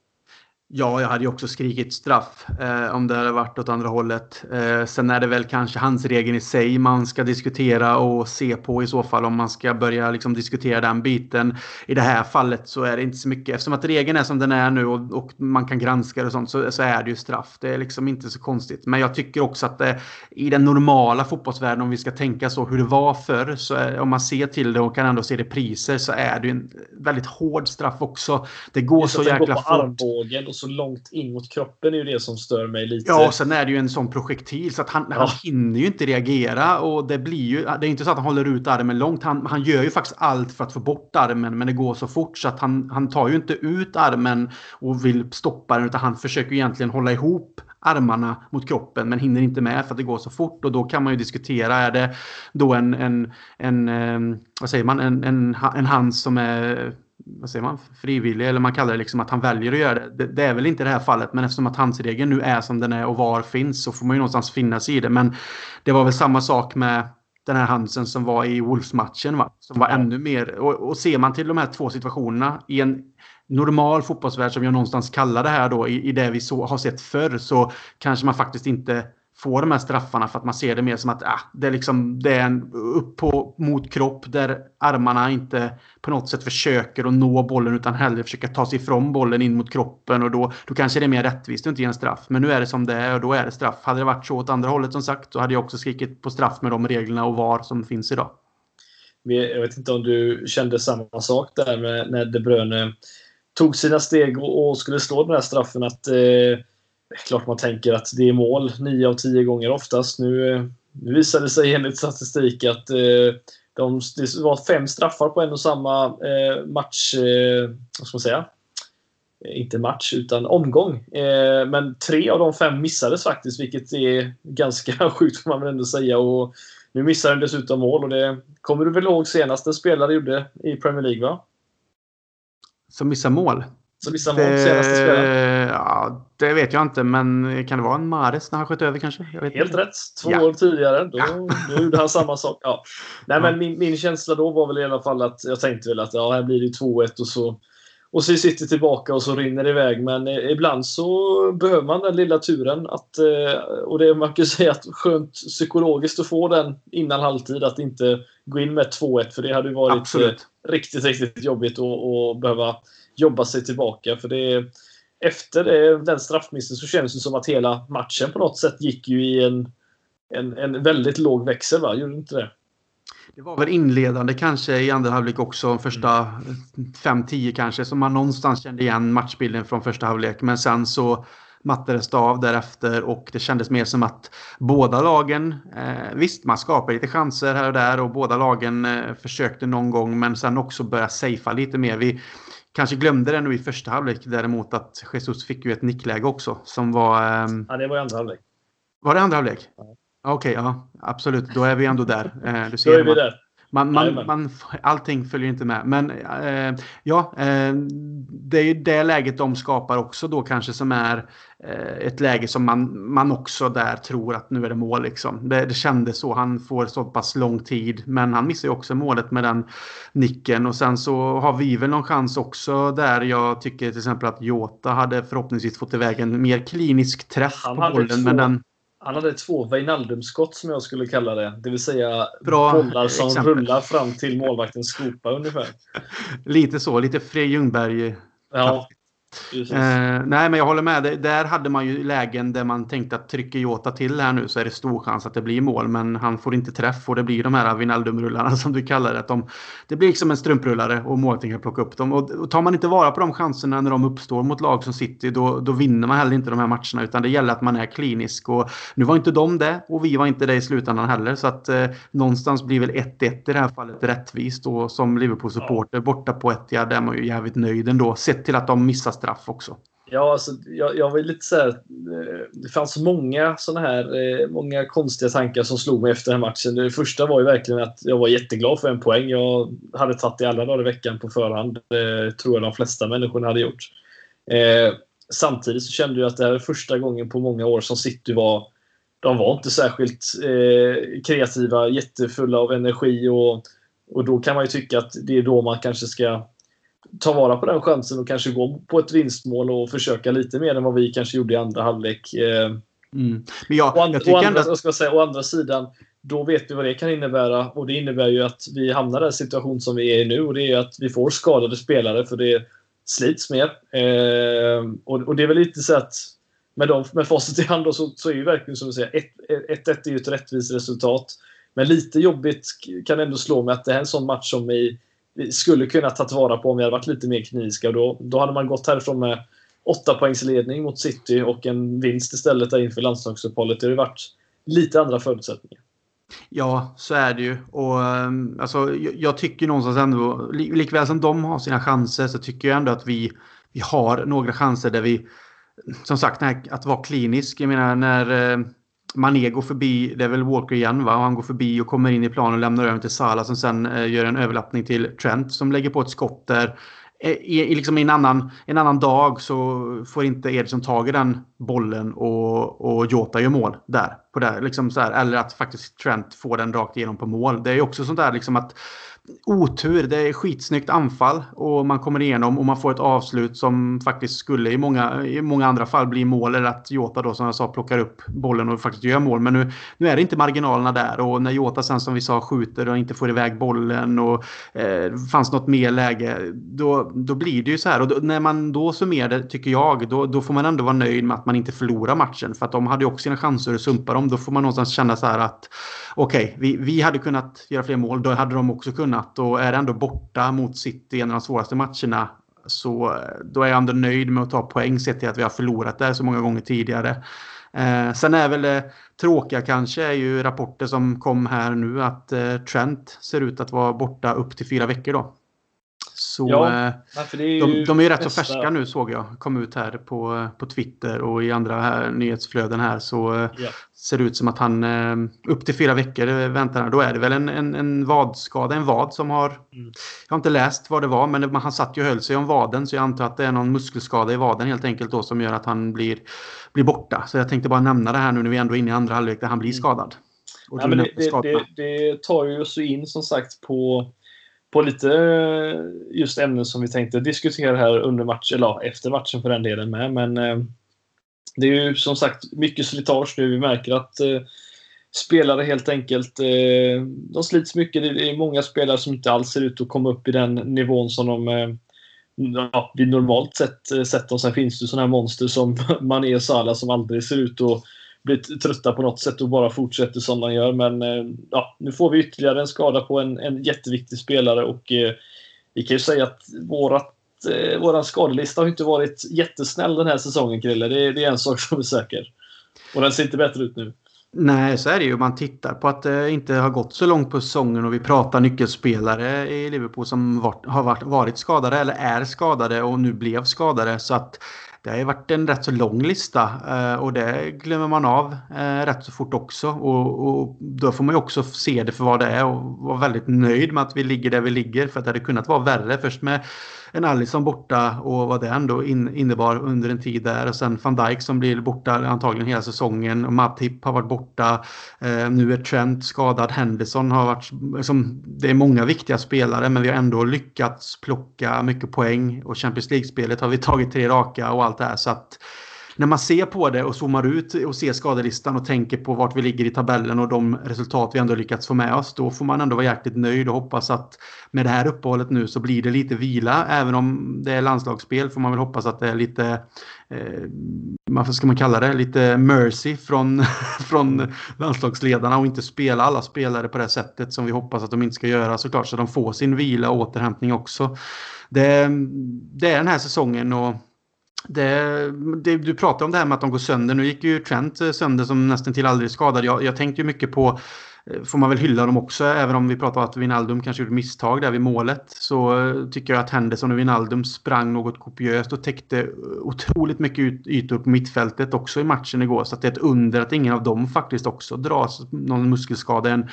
Ja, jag hade ju också skrikit straff eh, om det hade varit åt andra hållet. Eh, sen är det väl kanske hans regeln i sig man ska diskutera och se på i så fall om man ska börja liksom, diskutera den biten. I det här fallet så är det inte så mycket eftersom att regeln är som den är nu och, och man kan granska det och sånt så, så, är det ju straff. Det är liksom inte så konstigt. Men jag tycker också att det, i den normala fotbollsvärlden om vi ska tänka så hur det var förr så är, om man ser till det och kan ändå se repriser så är det ju en väldigt hård straff också. Det går så jäkla fort så långt in mot kroppen är ju det som stör mig lite. Ja, och sen är det ju en sån projektil så att han, ja. han hinner ju inte reagera och det blir ju. Det är inte så att han håller ut armen långt. Han, han gör ju faktiskt allt för att få bort armen, men det går så fort så att han, han tar ju inte ut armen och vill stoppa den utan han försöker egentligen hålla ihop armarna mot kroppen men hinner inte med för att det går så fort och då kan man ju diskutera. Är det då en, en, en, eh, vad säger man, en, en, en hand som är vad säger man, frivillig eller man kallar det liksom att han väljer att göra det. det. det. är väl inte det här fallet men eftersom att handsregeln nu är som den är och var finns så får man ju någonstans finnas i det. Men det var väl samma sak med den här Hansen som var i Wolves-matchen va? Som var ännu mer. Och, och ser man till de här två situationerna i en normal fotbollsvärld som jag någonstans kallar det här då i, i det vi så, har sett förr så kanske man faktiskt inte få de här straffarna för att man ser det mer som att ah, det, är liksom, det är en upp på, mot kropp där armarna inte på något sätt försöker att nå bollen utan hellre försöker ta sig ifrån bollen in mot kroppen och då, då kanske det är mer rättvist att inte ge en straff. Men nu är det som det är och då är det straff. Hade det varit så åt andra hållet som sagt så hade jag också skrikit på straff med de reglerna och VAR som finns idag. Jag vet inte om du kände samma sak där med när De Bruyne tog sina steg och skulle slå den här straffen att eh, klart man tänker att det är mål 9 av 10 gånger oftast. Nu, eh, nu visade det sig enligt statistik att eh, de, det var fem straffar på en och samma eh, match. Vad ska man säga? Inte match, utan omgång. Men tre av de fem missades faktiskt, vilket är ganska sjukt får man väl ändå säga. Och nu missade den dessutom mål och det kommer du väl ihåg senast en spelare gjorde i Premier League, va? Som missar mål? Som missar mål senaste spelaren? Ja, det vet jag inte, men kan det vara en Mares när han sköt över kanske? Helt inte. rätt. Två ja. år tidigare. Då, ja. då gjorde han samma sak. Ja. Nej, men min, min känsla då var väl i alla fall att jag tänkte väl att ja, här blir det 2-1 och så och så sitter tillbaka och så rinner det iväg. Men eh, ibland så behöver man den lilla turen. Att, eh, och det man kan säga att skönt psykologiskt att få den innan halvtid. Att inte gå in med 2-1 för det hade ju varit eh, Absolut. riktigt, riktigt jobbigt att behöva jobba sig tillbaka. För det efter det, den straffmissen så känns det som att hela matchen på något sätt gick ju i en, en, en väldigt låg växel. Va? Gjorde inte det? Det var väl inledande kanske i andra halvlek också, första 5-10 kanske, som man någonstans kände igen matchbilden från första halvlek. Men sen så mattades det av därefter och det kändes mer som att båda lagen, eh, visst man skapade lite chanser här och där och båda lagen eh, försökte någon gång men sen också börja safea lite mer. Vi, Kanske glömde det nu i första halvlek däremot att Jesus fick ju ett nickläge också som var... Um... Ja, det var i andra halvlek. Var det andra halvlek? Ja. Okej, okay, ja. Absolut. Då är vi ändå där. Eh, du ser Då är vi där. Man, man, man, allting följer inte med. Men eh, ja, eh, det är ju det läget de skapar också då kanske som är eh, ett läge som man, man också där tror att nu är det mål. Liksom. Det, det kändes så. Han får så pass lång tid. Men han missar ju också målet med den nicken. Och sen så har vi väl någon chans också där jag tycker till exempel att Jota hade förhoppningsvis fått iväg en mer klinisk träff han på bollen. Men den, han hade två Wijnaldum-skott som jag skulle kalla det. Det vill säga Bra bollar som exempel. rullar fram till målvaktens skopa ungefär. lite så, lite Frej Ljungberg. Ja, Eh, nej, men jag håller med. Där hade man ju lägen där man tänkte att trycker Jota till här nu så är det stor chans att det blir mål. Men han får inte träff och det blir de här Wijnaldum-rullarna som du kallar det. De, det blir liksom en strumprullare och målvakten kan plocka upp dem. Och, och tar man inte vara på de chanserna när de uppstår mot lag som City då, då vinner man heller inte de här matcherna. Utan det gäller att man är klinisk. Och nu var inte de det och vi var inte det i slutändan heller. Så att eh, någonstans blir väl 1-1 i det här fallet rättvist. Och som Liverpool-supporter borta på där är man ju jävligt nöjd ändå. Sett till att de missar straff också. Ja, alltså, jag, jag var lite så här, eh, Det fanns många såna här eh, många konstiga tankar som slog mig efter den här matchen. Det första var ju verkligen att jag var jätteglad för en poäng. Jag hade tagit det alla dagar i veckan på förhand. Det tror jag de flesta människorna hade gjort. Eh, samtidigt så kände jag att det här är första gången på många år som City var de var inte särskilt eh, kreativa, jättefulla av energi och, och då kan man ju tycka att det är då man kanske ska ta vara på den chansen och kanske gå på ett vinstmål och försöka lite mer än vad vi kanske gjorde i andra halvlek. Eh, mm. Men jag, å, and, å, andra, jag ska säga, å andra sidan, då vet vi vad det kan innebära. Och det innebär ju att vi hamnar i den situation som vi är i nu och det är att vi får skadade spelare för det slits mer. Eh, och, och, det är väl lite så att med, dem, med facit i hand då, så, så är ju verkligen som du säger 1-1 är ju ett rättvist resultat. Men lite jobbigt kan ändå slå mig att det är en sån match som i vi skulle kunna ta vara på om vi hade varit lite mer kliniska. Då, då hade man gått härifrån med åtta poängs ledning mot City och en vinst istället där inför landslagsuppehållet. Det hade varit lite andra förutsättningar. Ja, så är det ju. Och, ehm, alltså, jag, tycker någonstans ändå, likväl som de har sina chanser, så tycker jag ändå att vi, vi har några chanser där vi, som sagt, att vara klinisk. Jag menar när ehm, Mané går förbi, det är väl Walker igen va? Och han går förbi och kommer in i planen och lämnar över till Salah som sen eh, gör en överlappning till Trent som lägger på ett skott där. Eh, I, i, liksom en, annan, en annan dag så får inte Edson tag i den bollen och, och Jota gör mål där. På där liksom så här, eller att faktiskt Trent får den rakt igenom på mål. Det är också sånt där liksom att otur. Det är skitsnyggt anfall och man kommer igenom och man får ett avslut som faktiskt skulle i många, i många andra fall bli mål. Eller att Jota då som jag sa plockar upp bollen och faktiskt gör mål. Men nu, nu är det inte marginalerna där och när Jota sen som vi sa skjuter och inte får iväg bollen och eh, fanns något mer läge. Då, då blir det ju så här. Och då, när man då summerar det tycker jag då, då får man ändå vara nöjd med att man inte förlorar matchen. För att de hade ju också sina chanser att sumpa dem. Då får man någonstans känna så här att okej, okay, vi, vi hade kunnat göra fler mål. Då hade de också kunnat annat och är ändå borta mot City en av de svåraste matcherna så eh, då är jag ändå nöjd med att ta poäng sett till att vi har förlorat där så många gånger tidigare. Eh, sen är väl det tråkiga kanske är ju rapporter som kom här nu att eh, Trent ser ut att vara borta upp till fyra veckor då. Så ja, eh, de, de, är ju rätt så färska nu såg jag. Kom ut här på, på Twitter och i andra här, nyhetsflöden här så eh, ja. ser det ut som att han eh, upp till fyra veckor väntar. Då är det väl en, en, en vadskada, en vad som har... Mm. Jag har inte läst vad det var men han satt ju och höll sig om vaden så jag antar att det är någon muskelskada i vaden helt enkelt då som gör att han blir, blir borta. Så jag tänkte bara nämna det här nu när vi ändå är inne i andra halvlek där han blir mm. skadad. Ja, men det, det, det, det tar ju så in som sagt på på lite eh, just ämnen som vi tänkte diskutera här under matchen, eller efter matchen för den delen med. Men eh, det är ju som sagt mycket slitage nu. Vi märker att eh, spelare helt enkelt, eh, de slits mycket. Det är många spelare som inte alls ser ut att komma upp i den nivån som de eh, ja, vi normalt sett eh, sett dem. Sen finns det sådana här monster som Mané och Salah som aldrig ser ut att blir trötta på något sätt och bara fortsätter som de gör. Men eh, ja, nu får vi ytterligare en skada på en, en jätteviktig spelare och eh, vi kan ju säga att vårat, eh, våran skadelista har inte varit jättesnäll den här säsongen, Krille. Det, det är en sak som är säker. Och den ser inte bättre ut nu. Nej, så är det ju. Man tittar på att det inte har gått så långt på säsongen och vi pratar nyckelspelare i Liverpool som varit, har varit, varit skadade eller är skadade och nu blev skadade. Så att det har ju varit en rätt så lång lista eh, och det glömmer man av eh, rätt så fort också. Och, och, då får man ju också se det för vad det är och vara väldigt nöjd med att vi ligger där vi ligger. För att det hade kunnat vara värre. Först med en Alisson borta och vad det ändå innebar under en tid där. Och sen van Dijk som blir borta antagligen hela säsongen. Och Matip har varit borta. Eh, nu är Trent skadad. Henderson har varit... Liksom, det är många viktiga spelare men vi har ändå lyckats plocka mycket poäng. Och Champions League-spelet har vi tagit tre raka och allt det här. Så att när man ser på det och zoomar ut och ser skadelistan och tänker på vart vi ligger i tabellen och de resultat vi ändå lyckats få med oss, då får man ändå vara jäkligt nöjd och hoppas att med det här uppehållet nu så blir det lite vila. Även om det är landslagsspel får man väl hoppas att det är lite, eh, vad ska man kalla det, lite mercy från, från landslagsledarna och inte spela alla spelare på det sättet som vi hoppas att de inte ska göra såklart, så de får sin vila och återhämtning också. Det, det är den här säsongen och det, det, du pratade om det här med att de går sönder. Nu gick ju Trent sönder som nästan till aldrig skadad. Jag, jag tänkte ju mycket på Eh, får man väl hylla dem också. Även om vi pratar om att Wijnaldum kanske gjorde misstag där vid målet. Så eh, tycker jag att Henderson och Wijnaldum sprang något kopiöst och täckte eh, otroligt mycket ytor på mittfältet också i matchen igår. Så det är ett under att ingen av dem faktiskt också dras någon muskelskada, en,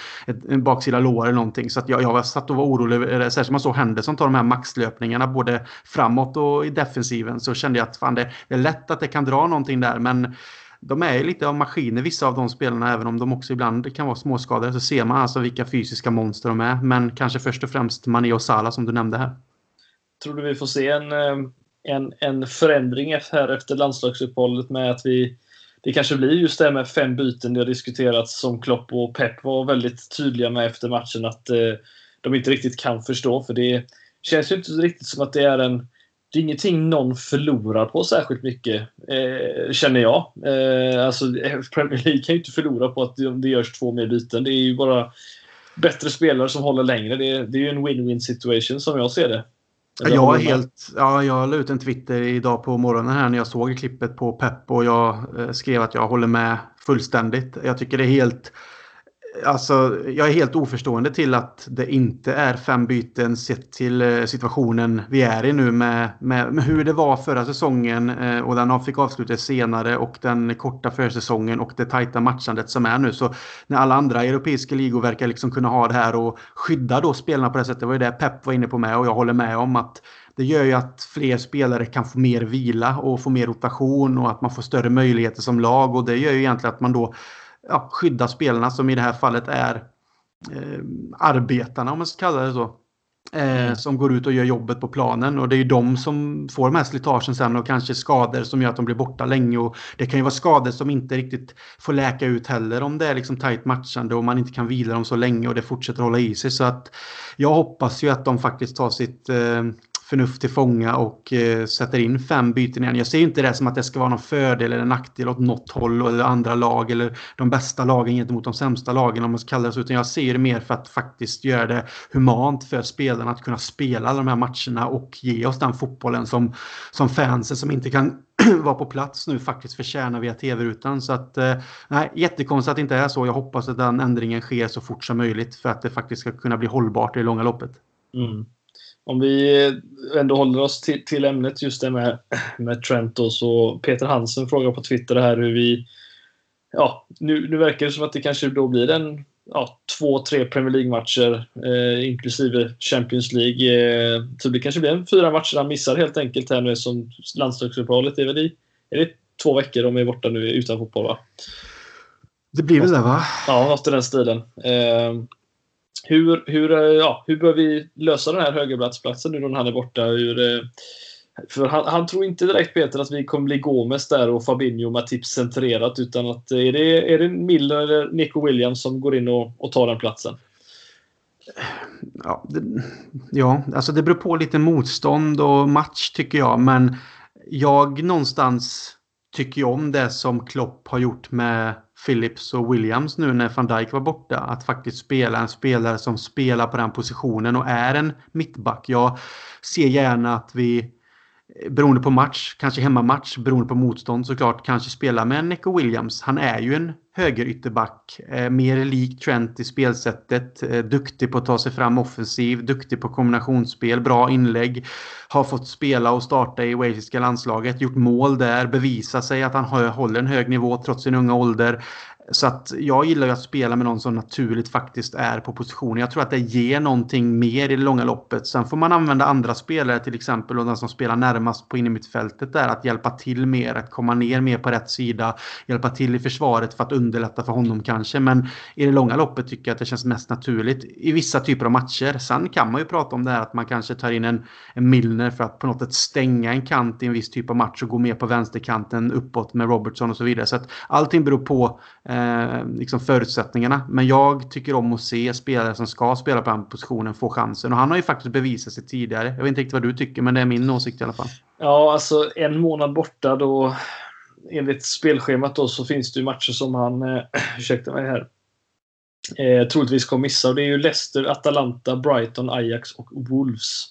en baksida lår eller någonting. Så att jag, jag satt och var orolig, särskilt man såg Henderson ta de här maxlöpningarna både framåt och i defensiven så kände jag att fan det, det är lätt att det kan dra någonting där men de är lite av maskiner vissa av de spelarna även om de också ibland kan vara småskadade så ser man alltså vilka fysiska monster de är. Men kanske först och främst Mané och Salah som du nämnde här. Tror du vi får se en, eh, en, en förändring här efter landslagsuppehållet med att vi det kanske blir just det med fem byten det har diskuterats som Klopp och Pep var väldigt tydliga med efter matchen att eh, de inte riktigt kan förstå. För det känns ju inte riktigt som att det är en det är ingenting någon förlorar på särskilt mycket, eh, känner jag. Eh, alltså, Premier League kan ju inte förlora på att det görs två mer byten. Det är ju bara bättre spelare som håller längre. Det, det är ju en win-win situation som jag ser det. Jag, är helt, ja, jag la ut en Twitter idag på morgonen här när jag såg klippet på Pep och jag eh, skrev att jag håller med fullständigt. Jag tycker det är helt Alltså, jag är helt oförstående till att det inte är fem byten sett till eh, situationen vi är i nu med, med, med hur det var förra säsongen eh, och den fick avslutas senare och den korta försäsongen och det tajta matchandet som är nu. Så när alla andra europeiska ligor verkar liksom kunna ha det här och skydda då spelarna på det sättet, det var ju det Pep var inne på med och jag håller med om att det gör ju att fler spelare kan få mer vila och få mer rotation och att man får större möjligheter som lag och det gör ju egentligen att man då ja, skydda spelarna som i det här fallet är eh, arbetarna om man ska kalla det så. Eh, mm. Som går ut och gör jobbet på planen och det är ju de som får de här slitagen sen och kanske skador som gör att de blir borta länge. Och det kan ju vara skador som inte riktigt får läka ut heller om det är liksom tajt matchande och man inte kan vila dem så länge och det fortsätter hålla i sig. Så att jag hoppas ju att de faktiskt tar sitt eh, förnuft till fånga och eh, sätter in fem byten igen. Jag ser inte det som att det ska vara någon fördel eller nackdel åt något håll eller andra lag eller de bästa lagen gentemot de sämsta lagen om man ska kalla det så. Utan jag ser det mer för att faktiskt göra det humant för spelarna att kunna spela alla de här matcherna och ge oss den fotbollen som, som fansen som inte kan vara på plats nu faktiskt förtjänar via tv-rutan. Så att, eh, nej, jättekonstigt att det inte är så. Jag hoppas att den ändringen sker så fort som möjligt för att det faktiskt ska kunna bli hållbart i det långa loppet. Mm om vi ändå håller oss till, till ämnet just det med, med Trent då, så Peter Hansen frågar på Twitter här hur vi Ja, nu, nu verkar det som att det kanske då blir en ja, två, tre Premier League-matcher eh, inklusive Champions League. Eh, så det kanske blir en fyra matcher han missar helt enkelt här nu som landslagsuppehållet är väl i är det två veckor de är borta nu utan fotboll va? Det blir väl det va? Ja, något i den stilen. Eh, hur, hur, eh, ja, hur bör vi lösa den här högerplatsen nu när han är borta? Hur, eh, för han, han, tror inte direkt Peter att vi kommer bli Gomes där och Fabinho med tips centrerat utan att eh, är det, är det Miller eller Nico Williams som går in och, och tar den platsen? Ja, det, ja, alltså det beror på lite motstånd och match tycker jag men jag någonstans tycker ju om det som Klopp har gjort med Phillips och Williams nu när van Dijk var borta. Att faktiskt spela en spelare som spelar på den positionen och är en mittback. Jag ser gärna att vi beroende på match, kanske hemmamatch, beroende på motstånd såklart, kanske spela med Neco Williams. Han är ju en högerytterback, eh, mer lik Trent i spelsättet, eh, duktig på att ta sig fram offensiv, duktig på kombinationsspel, bra inlägg, har fått spela och starta i walesiska landslaget, gjort mål där, bevisa sig att han håller en hög nivå trots sin unga ålder. Så att jag gillar ju att spela med någon som naturligt faktiskt är på position. Jag tror att det ger någonting mer i det långa loppet. Sen får man använda andra spelare till exempel och den som spelar närmast på innermittfältet där att hjälpa till mer, att komma ner mer på rätt sida, hjälpa till i försvaret för att underlätta för honom kanske. Men i det långa loppet tycker jag att det känns mest naturligt i vissa typer av matcher. Sen kan man ju prata om det här att man kanske tar in en, en Milner för att på något sätt stänga en kant i en viss typ av match och gå mer på vänsterkanten uppåt med Robertson och så vidare. Så att allting beror på eh, liksom förutsättningarna. Men jag tycker om att se spelare som ska spela på den positionen få chansen. Och han har ju faktiskt bevisat sig tidigare. Jag vet inte riktigt vad du tycker, men det är min åsikt i alla fall. Ja, alltså en månad borta då enligt spelschemat då så finns det ju matcher som han, eh, ursäkta mig här, eh, troligtvis kommer missa. Och det är ju Leicester, Atalanta, Brighton, Ajax och Wolves.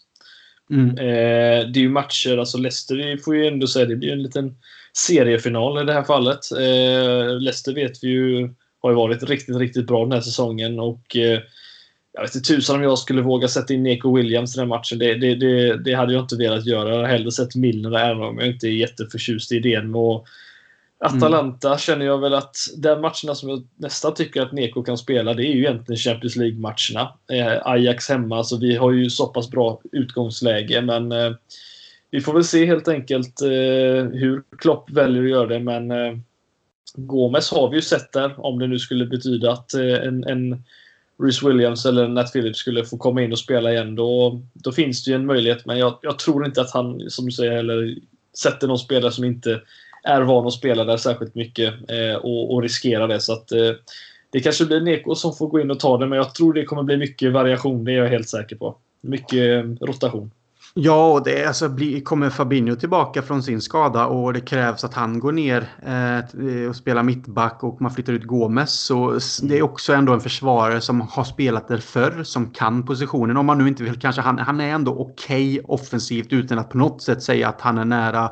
Mm. Eh, det är ju matcher, alltså Leicester får ju ändå säga, det blir en liten seriefinal i det här fallet. Eh, Leicester vet vi ju har ju varit riktigt, riktigt bra den här säsongen och eh, jag vet inte tusan om jag skulle våga sätta in Neko Williams i den matchen. Det, det, det, det, hade jag inte velat göra. Jag hade hellre sett Milner även om jag inte är jätteförtjust i idén att Atalanta mm. känner jag väl att de matcherna som jag nästan tycker att Neko kan spela, det är ju egentligen Champions League-matcherna. Eh, Ajax hemma, så vi har ju så pass bra utgångsläge, men eh, vi får väl se helt enkelt eh, hur Klopp väljer att göra det, men eh, Gomes har vi ju sett där, om det nu skulle betyda att eh, en, en Rhys Williams eller Nat Phillips skulle få komma in och spela igen, då, då finns det ju en möjlighet, men jag, jag tror inte att han, som du säger, eller sätter någon spelare som inte är van att spela där särskilt mycket eh, och, och riskerar det. Så att, eh, det kanske blir Neko som får gå in och ta det, men jag tror det kommer bli mycket variation. Det är jag helt säker på. Mycket eh, rotation. Ja, och det alltså, bli, kommer Fabinho tillbaka från sin skada och det krävs att han går ner eh, och spelar mittback och man flyttar ut Gomes. Så det är också ändå en försvarare som har spelat där förr, som kan positionen. Om man nu inte vill, kanske han, han är ändå okej okay offensivt utan att på något sätt säga att han är nära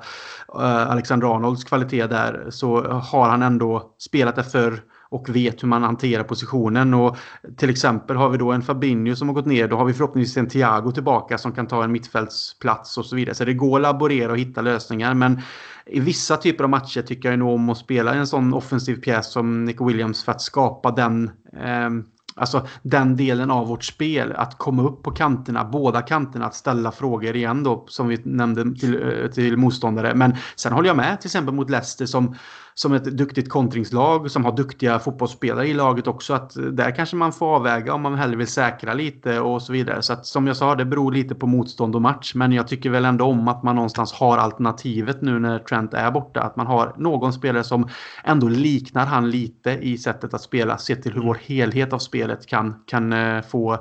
eh, Alexander Arnolds kvalitet där. Så har han ändå spelat där förr och vet hur man hanterar positionen. Och till exempel har vi då en Fabinho som har gått ner. Då har vi förhoppningsvis en Thiago tillbaka som kan ta en mittfältsplats och så vidare. Så det går att laborera och hitta lösningar. Men i vissa typer av matcher tycker jag nog om att spela en sån offensiv pjäs som Nico Williams för att skapa den eh, Alltså den delen av vårt spel, att komma upp på kanterna, båda kanterna, att ställa frågor igen då, som vi nämnde till, eh, till motståndare. Men sen håller jag med till exempel mot Leicester som som ett duktigt kontringslag som har duktiga fotbollsspelare i laget också. Att där kanske man får avväga om man hellre vill säkra lite och så vidare. Så att som jag sa, det beror lite på motstånd och match. Men jag tycker väl ändå om att man någonstans har alternativet nu när Trent är borta. Att man har någon spelare som ändå liknar han lite i sättet att spela. Se till hur vår helhet av spelet kan, kan eh, få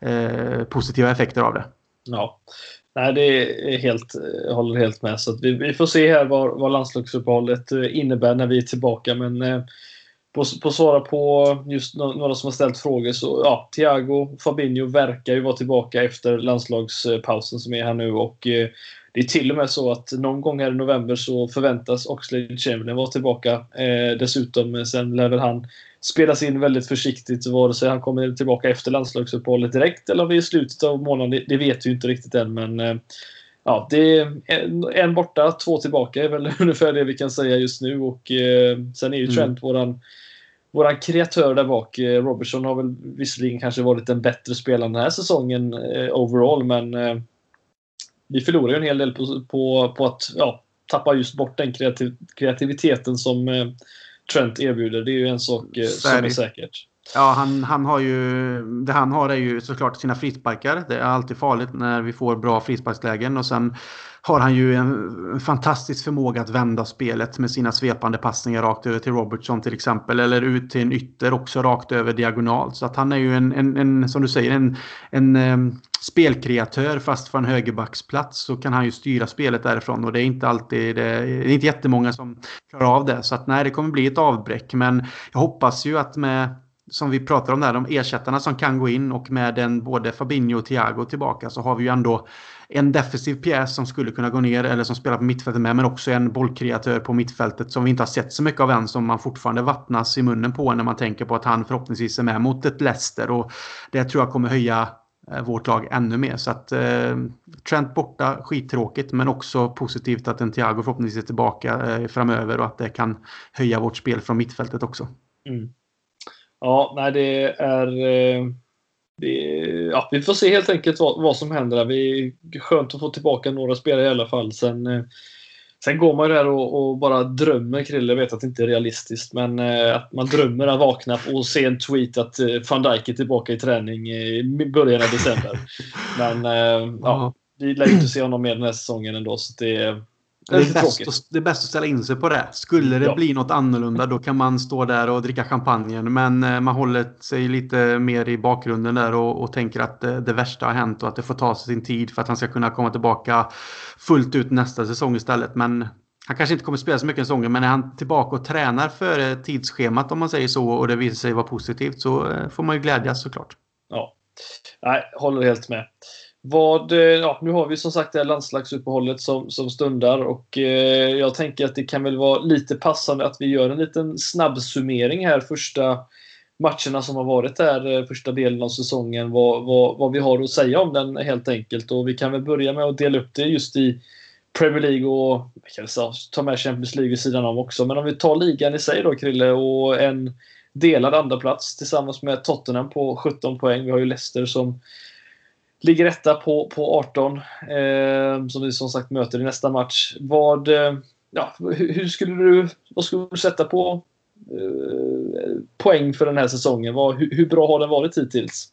eh, positiva effekter av det. Ja, Nej, det är helt, jag håller helt med. Så vi, vi, får se här vad, vad landslagsuppehållet eh, innebär när vi är tillbaka. Men eh, på, på svara på just några som har ställt frågor så ja, Thiago Fabinho verkar ju vara tillbaka efter landslagspausen som är här nu och eh, det är till och med så att någon gång här i november så förväntas Oxlade Chamberlain vara tillbaka. Eh, dessutom eh, sen lär väl han spelas in väldigt försiktigt vare sig han kommer tillbaka efter landslagsuppehållet direkt eller om det är i slutet av månaden. Det, vet vi inte riktigt än men eh, ja, det är en, en, borta, två tillbaka är väl ungefär det vi kan säga just nu och eh, sen är ju mm. Trent mm. våran våran kreatör där bak, eh, Robertson, har väl visserligen kanske varit en bättre spelare den här säsongen eh, overall, men eh, vi förlorar ju en hel del på, på, på att ja, tappa just bort den kreativ, kreativiteten som eh, Trent erbjuder. Det är ju en sak eh, som är säkert. Ja, han, han har ju... Det han har är ju såklart sina frisparkar. Det är alltid farligt när vi får bra frisparkslägen. Och sen har han ju en fantastisk förmåga att vända spelet med sina svepande passningar rakt över till Robertson till exempel. Eller ut till en ytter också rakt över diagonalt. Så att han är ju en, en, en som du säger, en, en um, spelkreatör fast från högerbacksplats så kan han ju styra spelet därifrån och det är inte alltid, det är inte jättemånga som klarar av det. Så att nej, det kommer bli ett avbräck. Men jag hoppas ju att med som vi pratar om där, de ersättarna som kan gå in och med en både Fabinho och Thiago tillbaka så har vi ju ändå en defensiv pjäs som skulle kunna gå ner eller som spelar på mittfältet med men också en bollkreatör på mittfältet som vi inte har sett så mycket av än som man fortfarande vattnas i munnen på när man tänker på att han förhoppningsvis är med mot ett Leicester och det tror jag kommer höja eh, vårt lag ännu mer. Så att eh, Trent borta, skittråkigt men också positivt att en Thiago förhoppningsvis är tillbaka eh, framöver och att det kan höja vårt spel från mittfältet också. Mm. Ja, nej det är... Eh, det, ja, vi får se helt enkelt vad, vad som händer. Det är skönt att få tillbaka några spelare i alla fall. Sen, eh, sen går man ju där och, och, bara drömmer, Krille. Jag vet att det inte är realistiskt, men eh, att man drömmer att vakna och se en tweet att van Dijk är tillbaka i träning i början av december. Men ja, vi lär inte se honom mer den här säsongen ändå. Så det, det är, bäst att, det är bäst att ställa in sig på det. Skulle det ja. bli något annorlunda då kan man stå där och dricka champagnen. Men eh, man håller sig lite mer i bakgrunden där och, och tänker att det, det, värsta har hänt och att det får ta sig sin tid för att han ska kunna komma tillbaka fullt ut nästa säsong istället. Men han kanske inte kommer spela så mycket säsonger men är han tillbaka och tränar före tidsschemat om man säger så och det visar sig vara positivt så eh, får man ju glädjas såklart. Ja, Nej, håller helt med. Vad, eh, ja, nu har vi som sagt det här landslagsuppehållet som, som stundar och eh, jag tänker att det kan väl vara lite passande att vi gör en liten snabb summering här första matcherna som har varit där eh, första delen av säsongen. Vad, vad, vad vi har att säga om den helt enkelt och vi kan väl börja med att dela upp det just i Premier League och kan säga, ta med Champions League vid sidan om också. Men om vi tar ligan i sig då Krille och en delad andra plats tillsammans med Tottenham på 17 poäng. Vi har ju Leicester som Ligger etta på, på 18. Eh, som vi som sagt möter i nästa match. Vad, eh, ja, hur, hur, skulle du, vad skulle du sätta på eh, poäng för den här säsongen? Vad, hur, hur, bra har den varit hittills?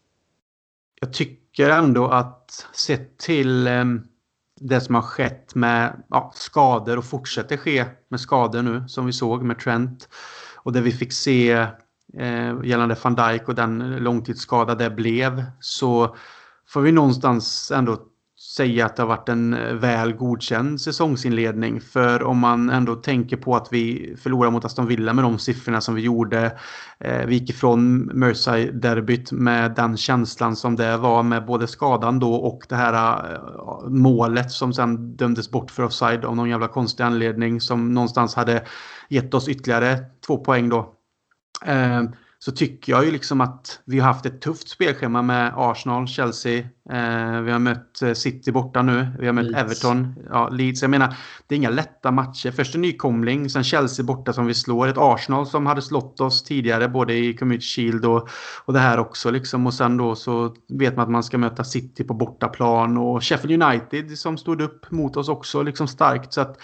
Jag tycker ändå att sett till eh, det som har skett med ja, skador och fortsätter ske med skador nu som vi såg med Trent och det vi fick se eh, gällande van Dijk och den långtidsskada det blev så får vi någonstans ändå säga att det har varit en eh, väl godkänd säsongsinledning. För om man ändå tänker på att vi förlorar mot Aston Villa med de siffrorna som vi gjorde. Eh, vi gick ifrån Merseyside-derbyt med den känslan som det var med både skadan då och det här eh, målet som sen dömdes bort för offside av någon jävla konstig anledning som någonstans hade gett oss ytterligare två poäng då. Eh, så tycker jag ju liksom att vi har haft ett tufft spelschema med Arsenal, Chelsea. Eh, vi har mött eh, City borta nu. Vi har mött Leeds. Everton. Ja, Leeds. Jag menar, det är inga lätta matcher. Först en nykomling, sen Chelsea borta som vi slår. Ett Arsenal som hade slått oss tidigare både i Community Shield och, och det här också. Liksom. Och sen då så vet man att man ska möta City på bortaplan och Sheffield United som stod upp mot oss också liksom starkt. Så att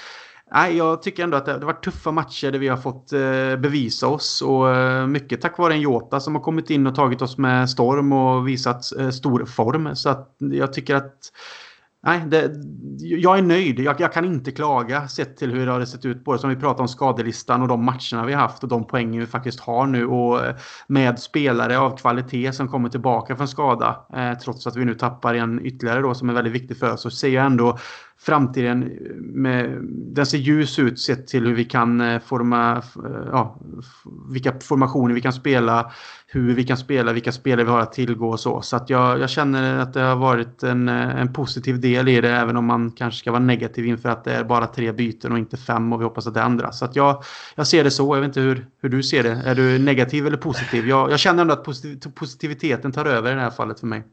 Nej, jag tycker ändå att det har varit tuffa matcher där vi har fått eh, bevisa oss. Och eh, mycket tack vare en Jota som har kommit in och tagit oss med storm och visat eh, stor form. Så att jag tycker att Nej, det, jag är nöjd. Jag, jag, kan inte klaga sett till hur det har sett ut. Både som vi pratar om skadelistan och de matcherna vi haft och de poängen vi faktiskt har nu. Och med spelare av kvalitet som kommer tillbaka från skada. Eh, trots att vi nu tappar en ytterligare då som är väldigt viktig för oss. Så ser jag ändå framtiden med, den ser ljus ut sett till hur vi kan eh, forma, eh, ja, vilka formationer vi kan spela, hur vi kan spela, vilka spelare vi har att tillgå och så. Så att jag, jag känner att det har varit en, eh, en positiv del i det, även om man kanske ska vara negativ inför att det är bara tre byten och inte fem och vi hoppas att det ändras. Så att jag, jag ser det så. Jag vet inte hur, hur du ser det. Är du negativ eller positiv? Jag, jag känner ändå att positiv, positiviteten tar över i det här fallet för mig.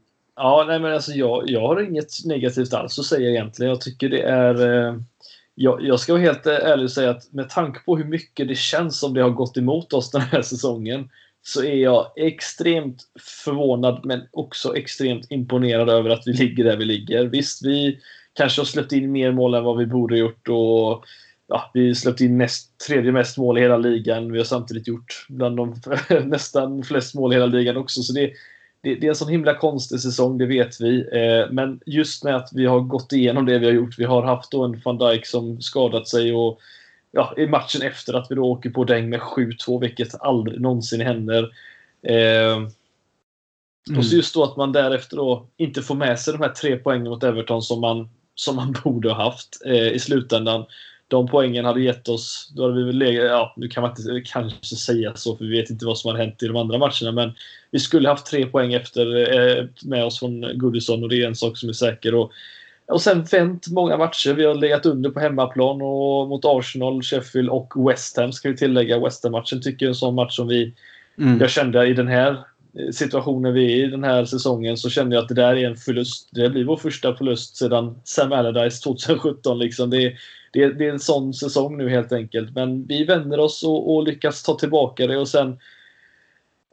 Ja, nej men alltså jag, jag har inget negativt alls att säga egentligen. Jag tycker det är... Eh, jag, jag ska vara helt ärlig och säga att med tanke på hur mycket det känns som det har gått emot oss den här säsongen så är jag extremt förvånad men också extremt imponerad över att vi ligger där vi ligger. Visst, vi kanske har släppt in mer mål än vad vi borde gjort och ja, vi släppt in näst, tredje mest mål i hela ligan. Vi har samtidigt gjort bland de nästan flest mål i hela ligan också. Så det, det, det, är en sån himla konstig säsong, det vet vi. Eh, men just med att vi har gått igenom det vi har gjort. Vi har haft då en van Dijk som skadat sig och ja, i matchen efter att vi då åker på däng med 7-2, vilket aldrig någonsin händer. Eh, mm. Och så just då att man därefter då inte får med sig de här tre poängen mot Everton som man, som man borde ha haft eh, i slutändan. De poängen hade gett oss, då hade vi väl legat, ja nu kan man inte kanske säga så för vi vet inte vad som hade hänt i de andra matcherna men vi skulle haft tre poäng efter eh, med oss från Goodison och det är en sak som är säker. Och, och sen vänt många matcher. Vi har legat under på hemmaplan och mot Arsenal, Sheffield och West Ham ska vi tillägga. West Ham-matchen tycker jag är en sån match som vi mm. jag kände i den här situationen vi är i den här säsongen så kände jag att det där är en förlust. Det blir vår första förlust sedan Sam Allardyce 2017. Liksom. Det, det, det, är en sån säsong nu helt enkelt. Men vi vänder oss och, och lyckas ta tillbaka det och sen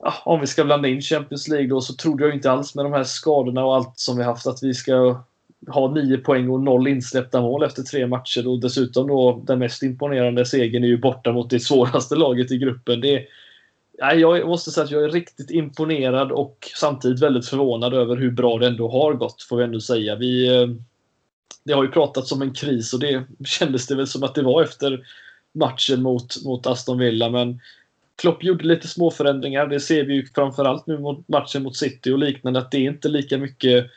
ja, om vi ska blanda in Champions League då så trodde jag inte alls med de här skadorna och allt som vi haft att vi ska ha nio poäng och noll insläppta mål efter tre matcher och dessutom då den mest imponerande segern är ju borta mot det svåraste laget i gruppen. Det, jag måste säga att jag är riktigt imponerad och samtidigt väldigt förvånad över hur bra det ändå har gått, får vi ändå säga. Vi, eh, det har ju pratats om en kris och det kändes det väl som att det var efter matchen mot, mot Aston Villa. Men Klopp gjorde lite små förändringar. Det ser vi ju framförallt nu mot matchen mot City och liknande att det är inte lika mycket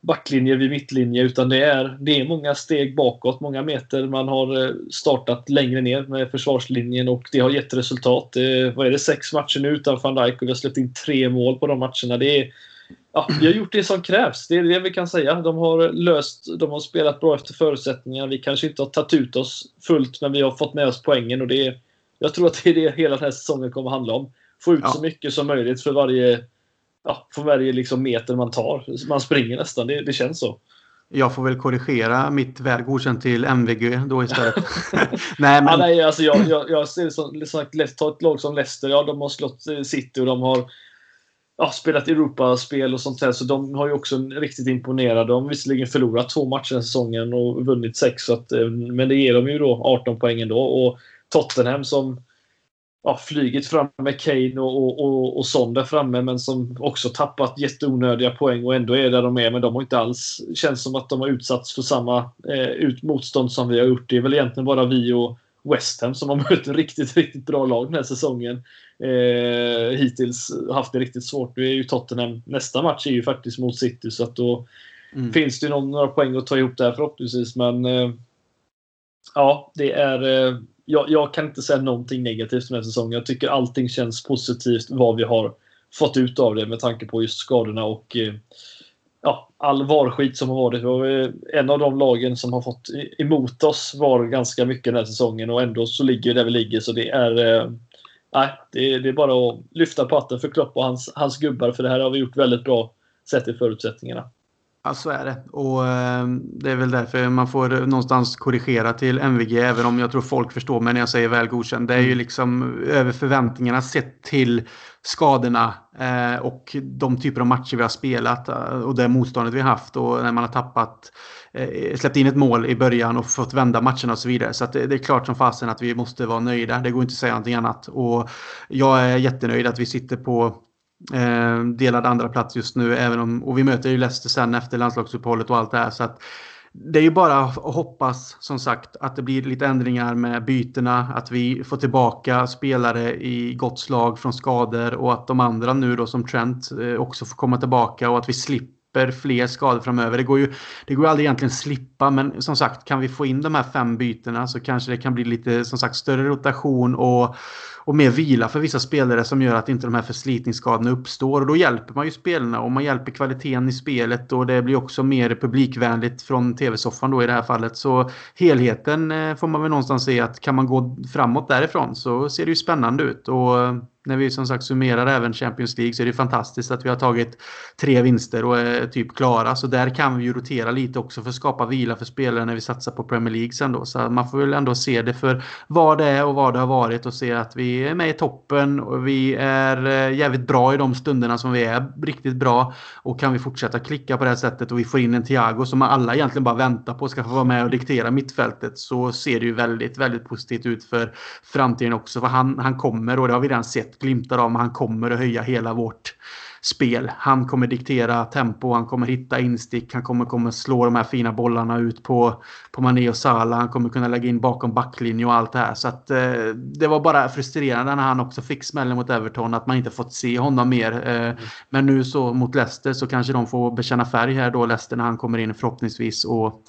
backlinje vid mittlinje utan det är, det är många steg bakåt, många meter. Man har eh, startat längre ner med försvarslinjen och det har gett resultat. Det, vad är det, sex matcher nu utan van Dijk och vi har släppt in tre mål på de matcherna. Det är, ja, vi har gjort det som krävs. Det är det vi kan säga. De har löst, de har spelat bra efter förutsättningarna. Vi kanske inte har tagit ut oss fullt men vi har fått med oss poängen och det är, jag tror att det är det hela den här säsongen kommer att handla om. Få ut ja. så mycket som möjligt för varje ja, för varje liksom meter man tar. Man springer nästan, det, det känns så. Jag får väl korrigera mitt väl godkänt till MVG då istället. nej, men... ja, nej, alltså jag, jag, jag ser det som sagt, ta ett lag som Leicester. Ja, de har slått eh, City och de har ja, spelat Europaspel och sånt där. Så de har ju också riktigt imponerat. De har visserligen förlorat två matcher den säsongen och vunnit sex. Så att, eh, men det ger dem ju då 18 poäng ändå. Och Tottenham som ja, flugit fram med Kane och, och, och, och Son där framme men som också tappat jätteonödiga poäng och ändå är där de är. Men de har inte alls känns som att de har utsatts för samma eh, motstånd som vi har gjort. Det är väl egentligen bara vi och West Ham som har mött riktigt, riktigt bra lag den här säsongen. Eh, hittills haft det riktigt svårt. Nu är ju Tottenham, nästa match är ju faktiskt mot City så att då mm. finns det ju några poäng att ta ihop där förhoppningsvis. Men eh, ja, det är eh, jag, jag, kan inte säga någonting negativt den här säsongen. Jag tycker allting känns positivt vad vi har fått ut av det med tanke på just skadorna och eh, ja, all varskit som har varit. Var eh, en av de lagen som har fått emot oss var ganska mycket den här säsongen och ändå så ligger vi där vi ligger. Så det är, eh, det, är, det är bara att lyfta på hatten för Klopp och hans, hans gubbar för det här har vi gjort väldigt bra sett i förutsättningarna. Ja, så är det. Och eh, det är väl därför man får någonstans korrigera till MVG, även om jag tror folk förstår mig när jag säger väl godkänd. Det är ju mm. liksom över förväntningarna sett till skadorna eh, och de typer av matcher vi har spelat eh, och det motståndet vi har haft och när man har tappat släppt in ett mål i början och fått vända matcherna och så vidare. Så det, det, är klart som fasen att vi måste vara nöjda. Det går inte att säga någonting annat. Och jag är jättenöjd att vi sitter på Eh, delad andra plats just nu. Även om, och vi möter ju Leicester sen efter landslagsuppehållet och allt det här. Så att, det är ju bara att hoppas som sagt att det blir lite ändringar med bytena, att vi får tillbaka spelare i gott slag från skador och att de andra nu då som Trent eh, också får komma tillbaka och att vi slipper fler skador framöver. Det går ju det går aldrig egentligen slippa men som sagt kan vi få in de här fem bytena så kanske det kan bli lite som sagt större rotation och och mer vila för vissa spelare som gör att inte de här förslitningsskadorna uppstår. Och då hjälper man ju spelarna och man hjälper kvaliteten i spelet och det blir också mer publikvänligt från tv-soffan då i det här fallet. Så helheten eh, får man väl någonstans se att kan man gå framåt därifrån så ser det ju spännande ut. Och eh, när vi som sagt summerar även Champions League så är det fantastiskt att vi har tagit tre vinster och är typ klara. Så där kan vi ju rotera lite också för att skapa vila för spelare när vi satsar på Premier League sen då. Så man får väl ändå se det för vad det är och vad det har varit och se att vi är med i toppen och vi är eh, jävligt bra i de stunderna som vi är riktigt bra. Och kan vi fortsätta klicka på det här sättet och vi får in en Thiago som alla egentligen bara väntar på ska få vara med och diktera mittfältet så ser det ju väldigt, väldigt positivt ut för framtiden också. För han, han kommer och det har vi redan sett glimtar av, men han kommer att höja hela vårt spel. Han kommer diktera tempo, han kommer hitta instick, han kommer, kommer slå de här fina bollarna ut på, på Mané och Salah. Han kommer kunna lägga in bakom backlinje och allt det här. Så att, eh, det var bara frustrerande när han också fick smällen mot Everton att man inte fått se honom mer. Eh, mm. Men nu så mot Leicester så kanske de får bekänna färg här då, Leicester, när han kommer in förhoppningsvis och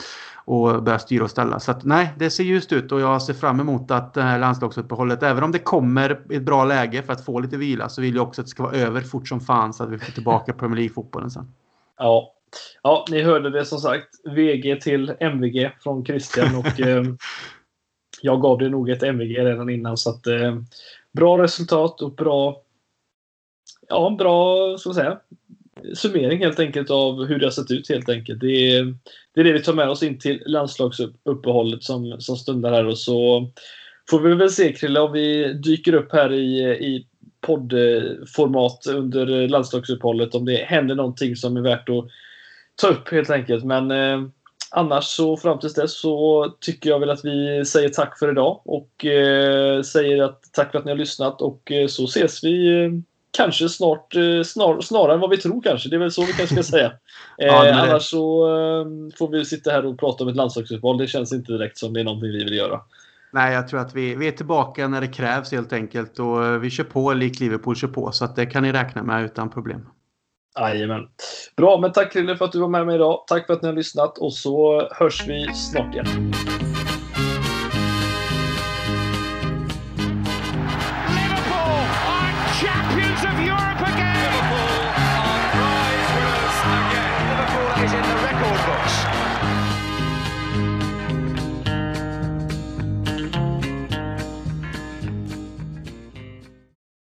och börja styra och ställa. Så att, nej, det ser ljust ut och jag ser fram emot att det här landslagsuppehållet, även om det kommer i ett bra läge för att få lite vila, så vill jag också att det ska vara över fort som fan så att vi får tillbaka Premier League-fotbollen sen. Ja. ja, ni hörde det som sagt. VG till MVG från Christian och eh, jag gav det nog ett MVG redan innan så att eh, bra resultat och bra ja, bra så att säga, summering helt enkelt av hur det har sett ut helt enkelt. Det är, det är det vi tar med oss in till landslagsuppehållet som, som stundar här och så får vi väl se Krille om vi dyker upp här i, i poddformat under landslagsuppehållet om det händer någonting som är värt att ta upp helt enkelt. Men eh, annars så fram tills dess så tycker jag väl att vi säger tack för idag och eh, säger att tack för att ni har lyssnat och eh, så ses vi eh, kanske snart, eh, snar, snarare än vad vi tror kanske. Det är väl så vi kanske ska säga. ja, eh, annars så eh, får vi sitta här och prata om ett landslagsuppehåll. Det känns inte direkt som det är någonting vi vill göra. Nej, jag tror att vi, vi är tillbaka när det krävs helt enkelt. Och vi kör på lik Liverpool kör på. Så att det kan ni räkna med utan problem. Jajamän. Bra, men tack Krille för att du var med mig idag. Tack för att ni har lyssnat och så hörs vi snart igen.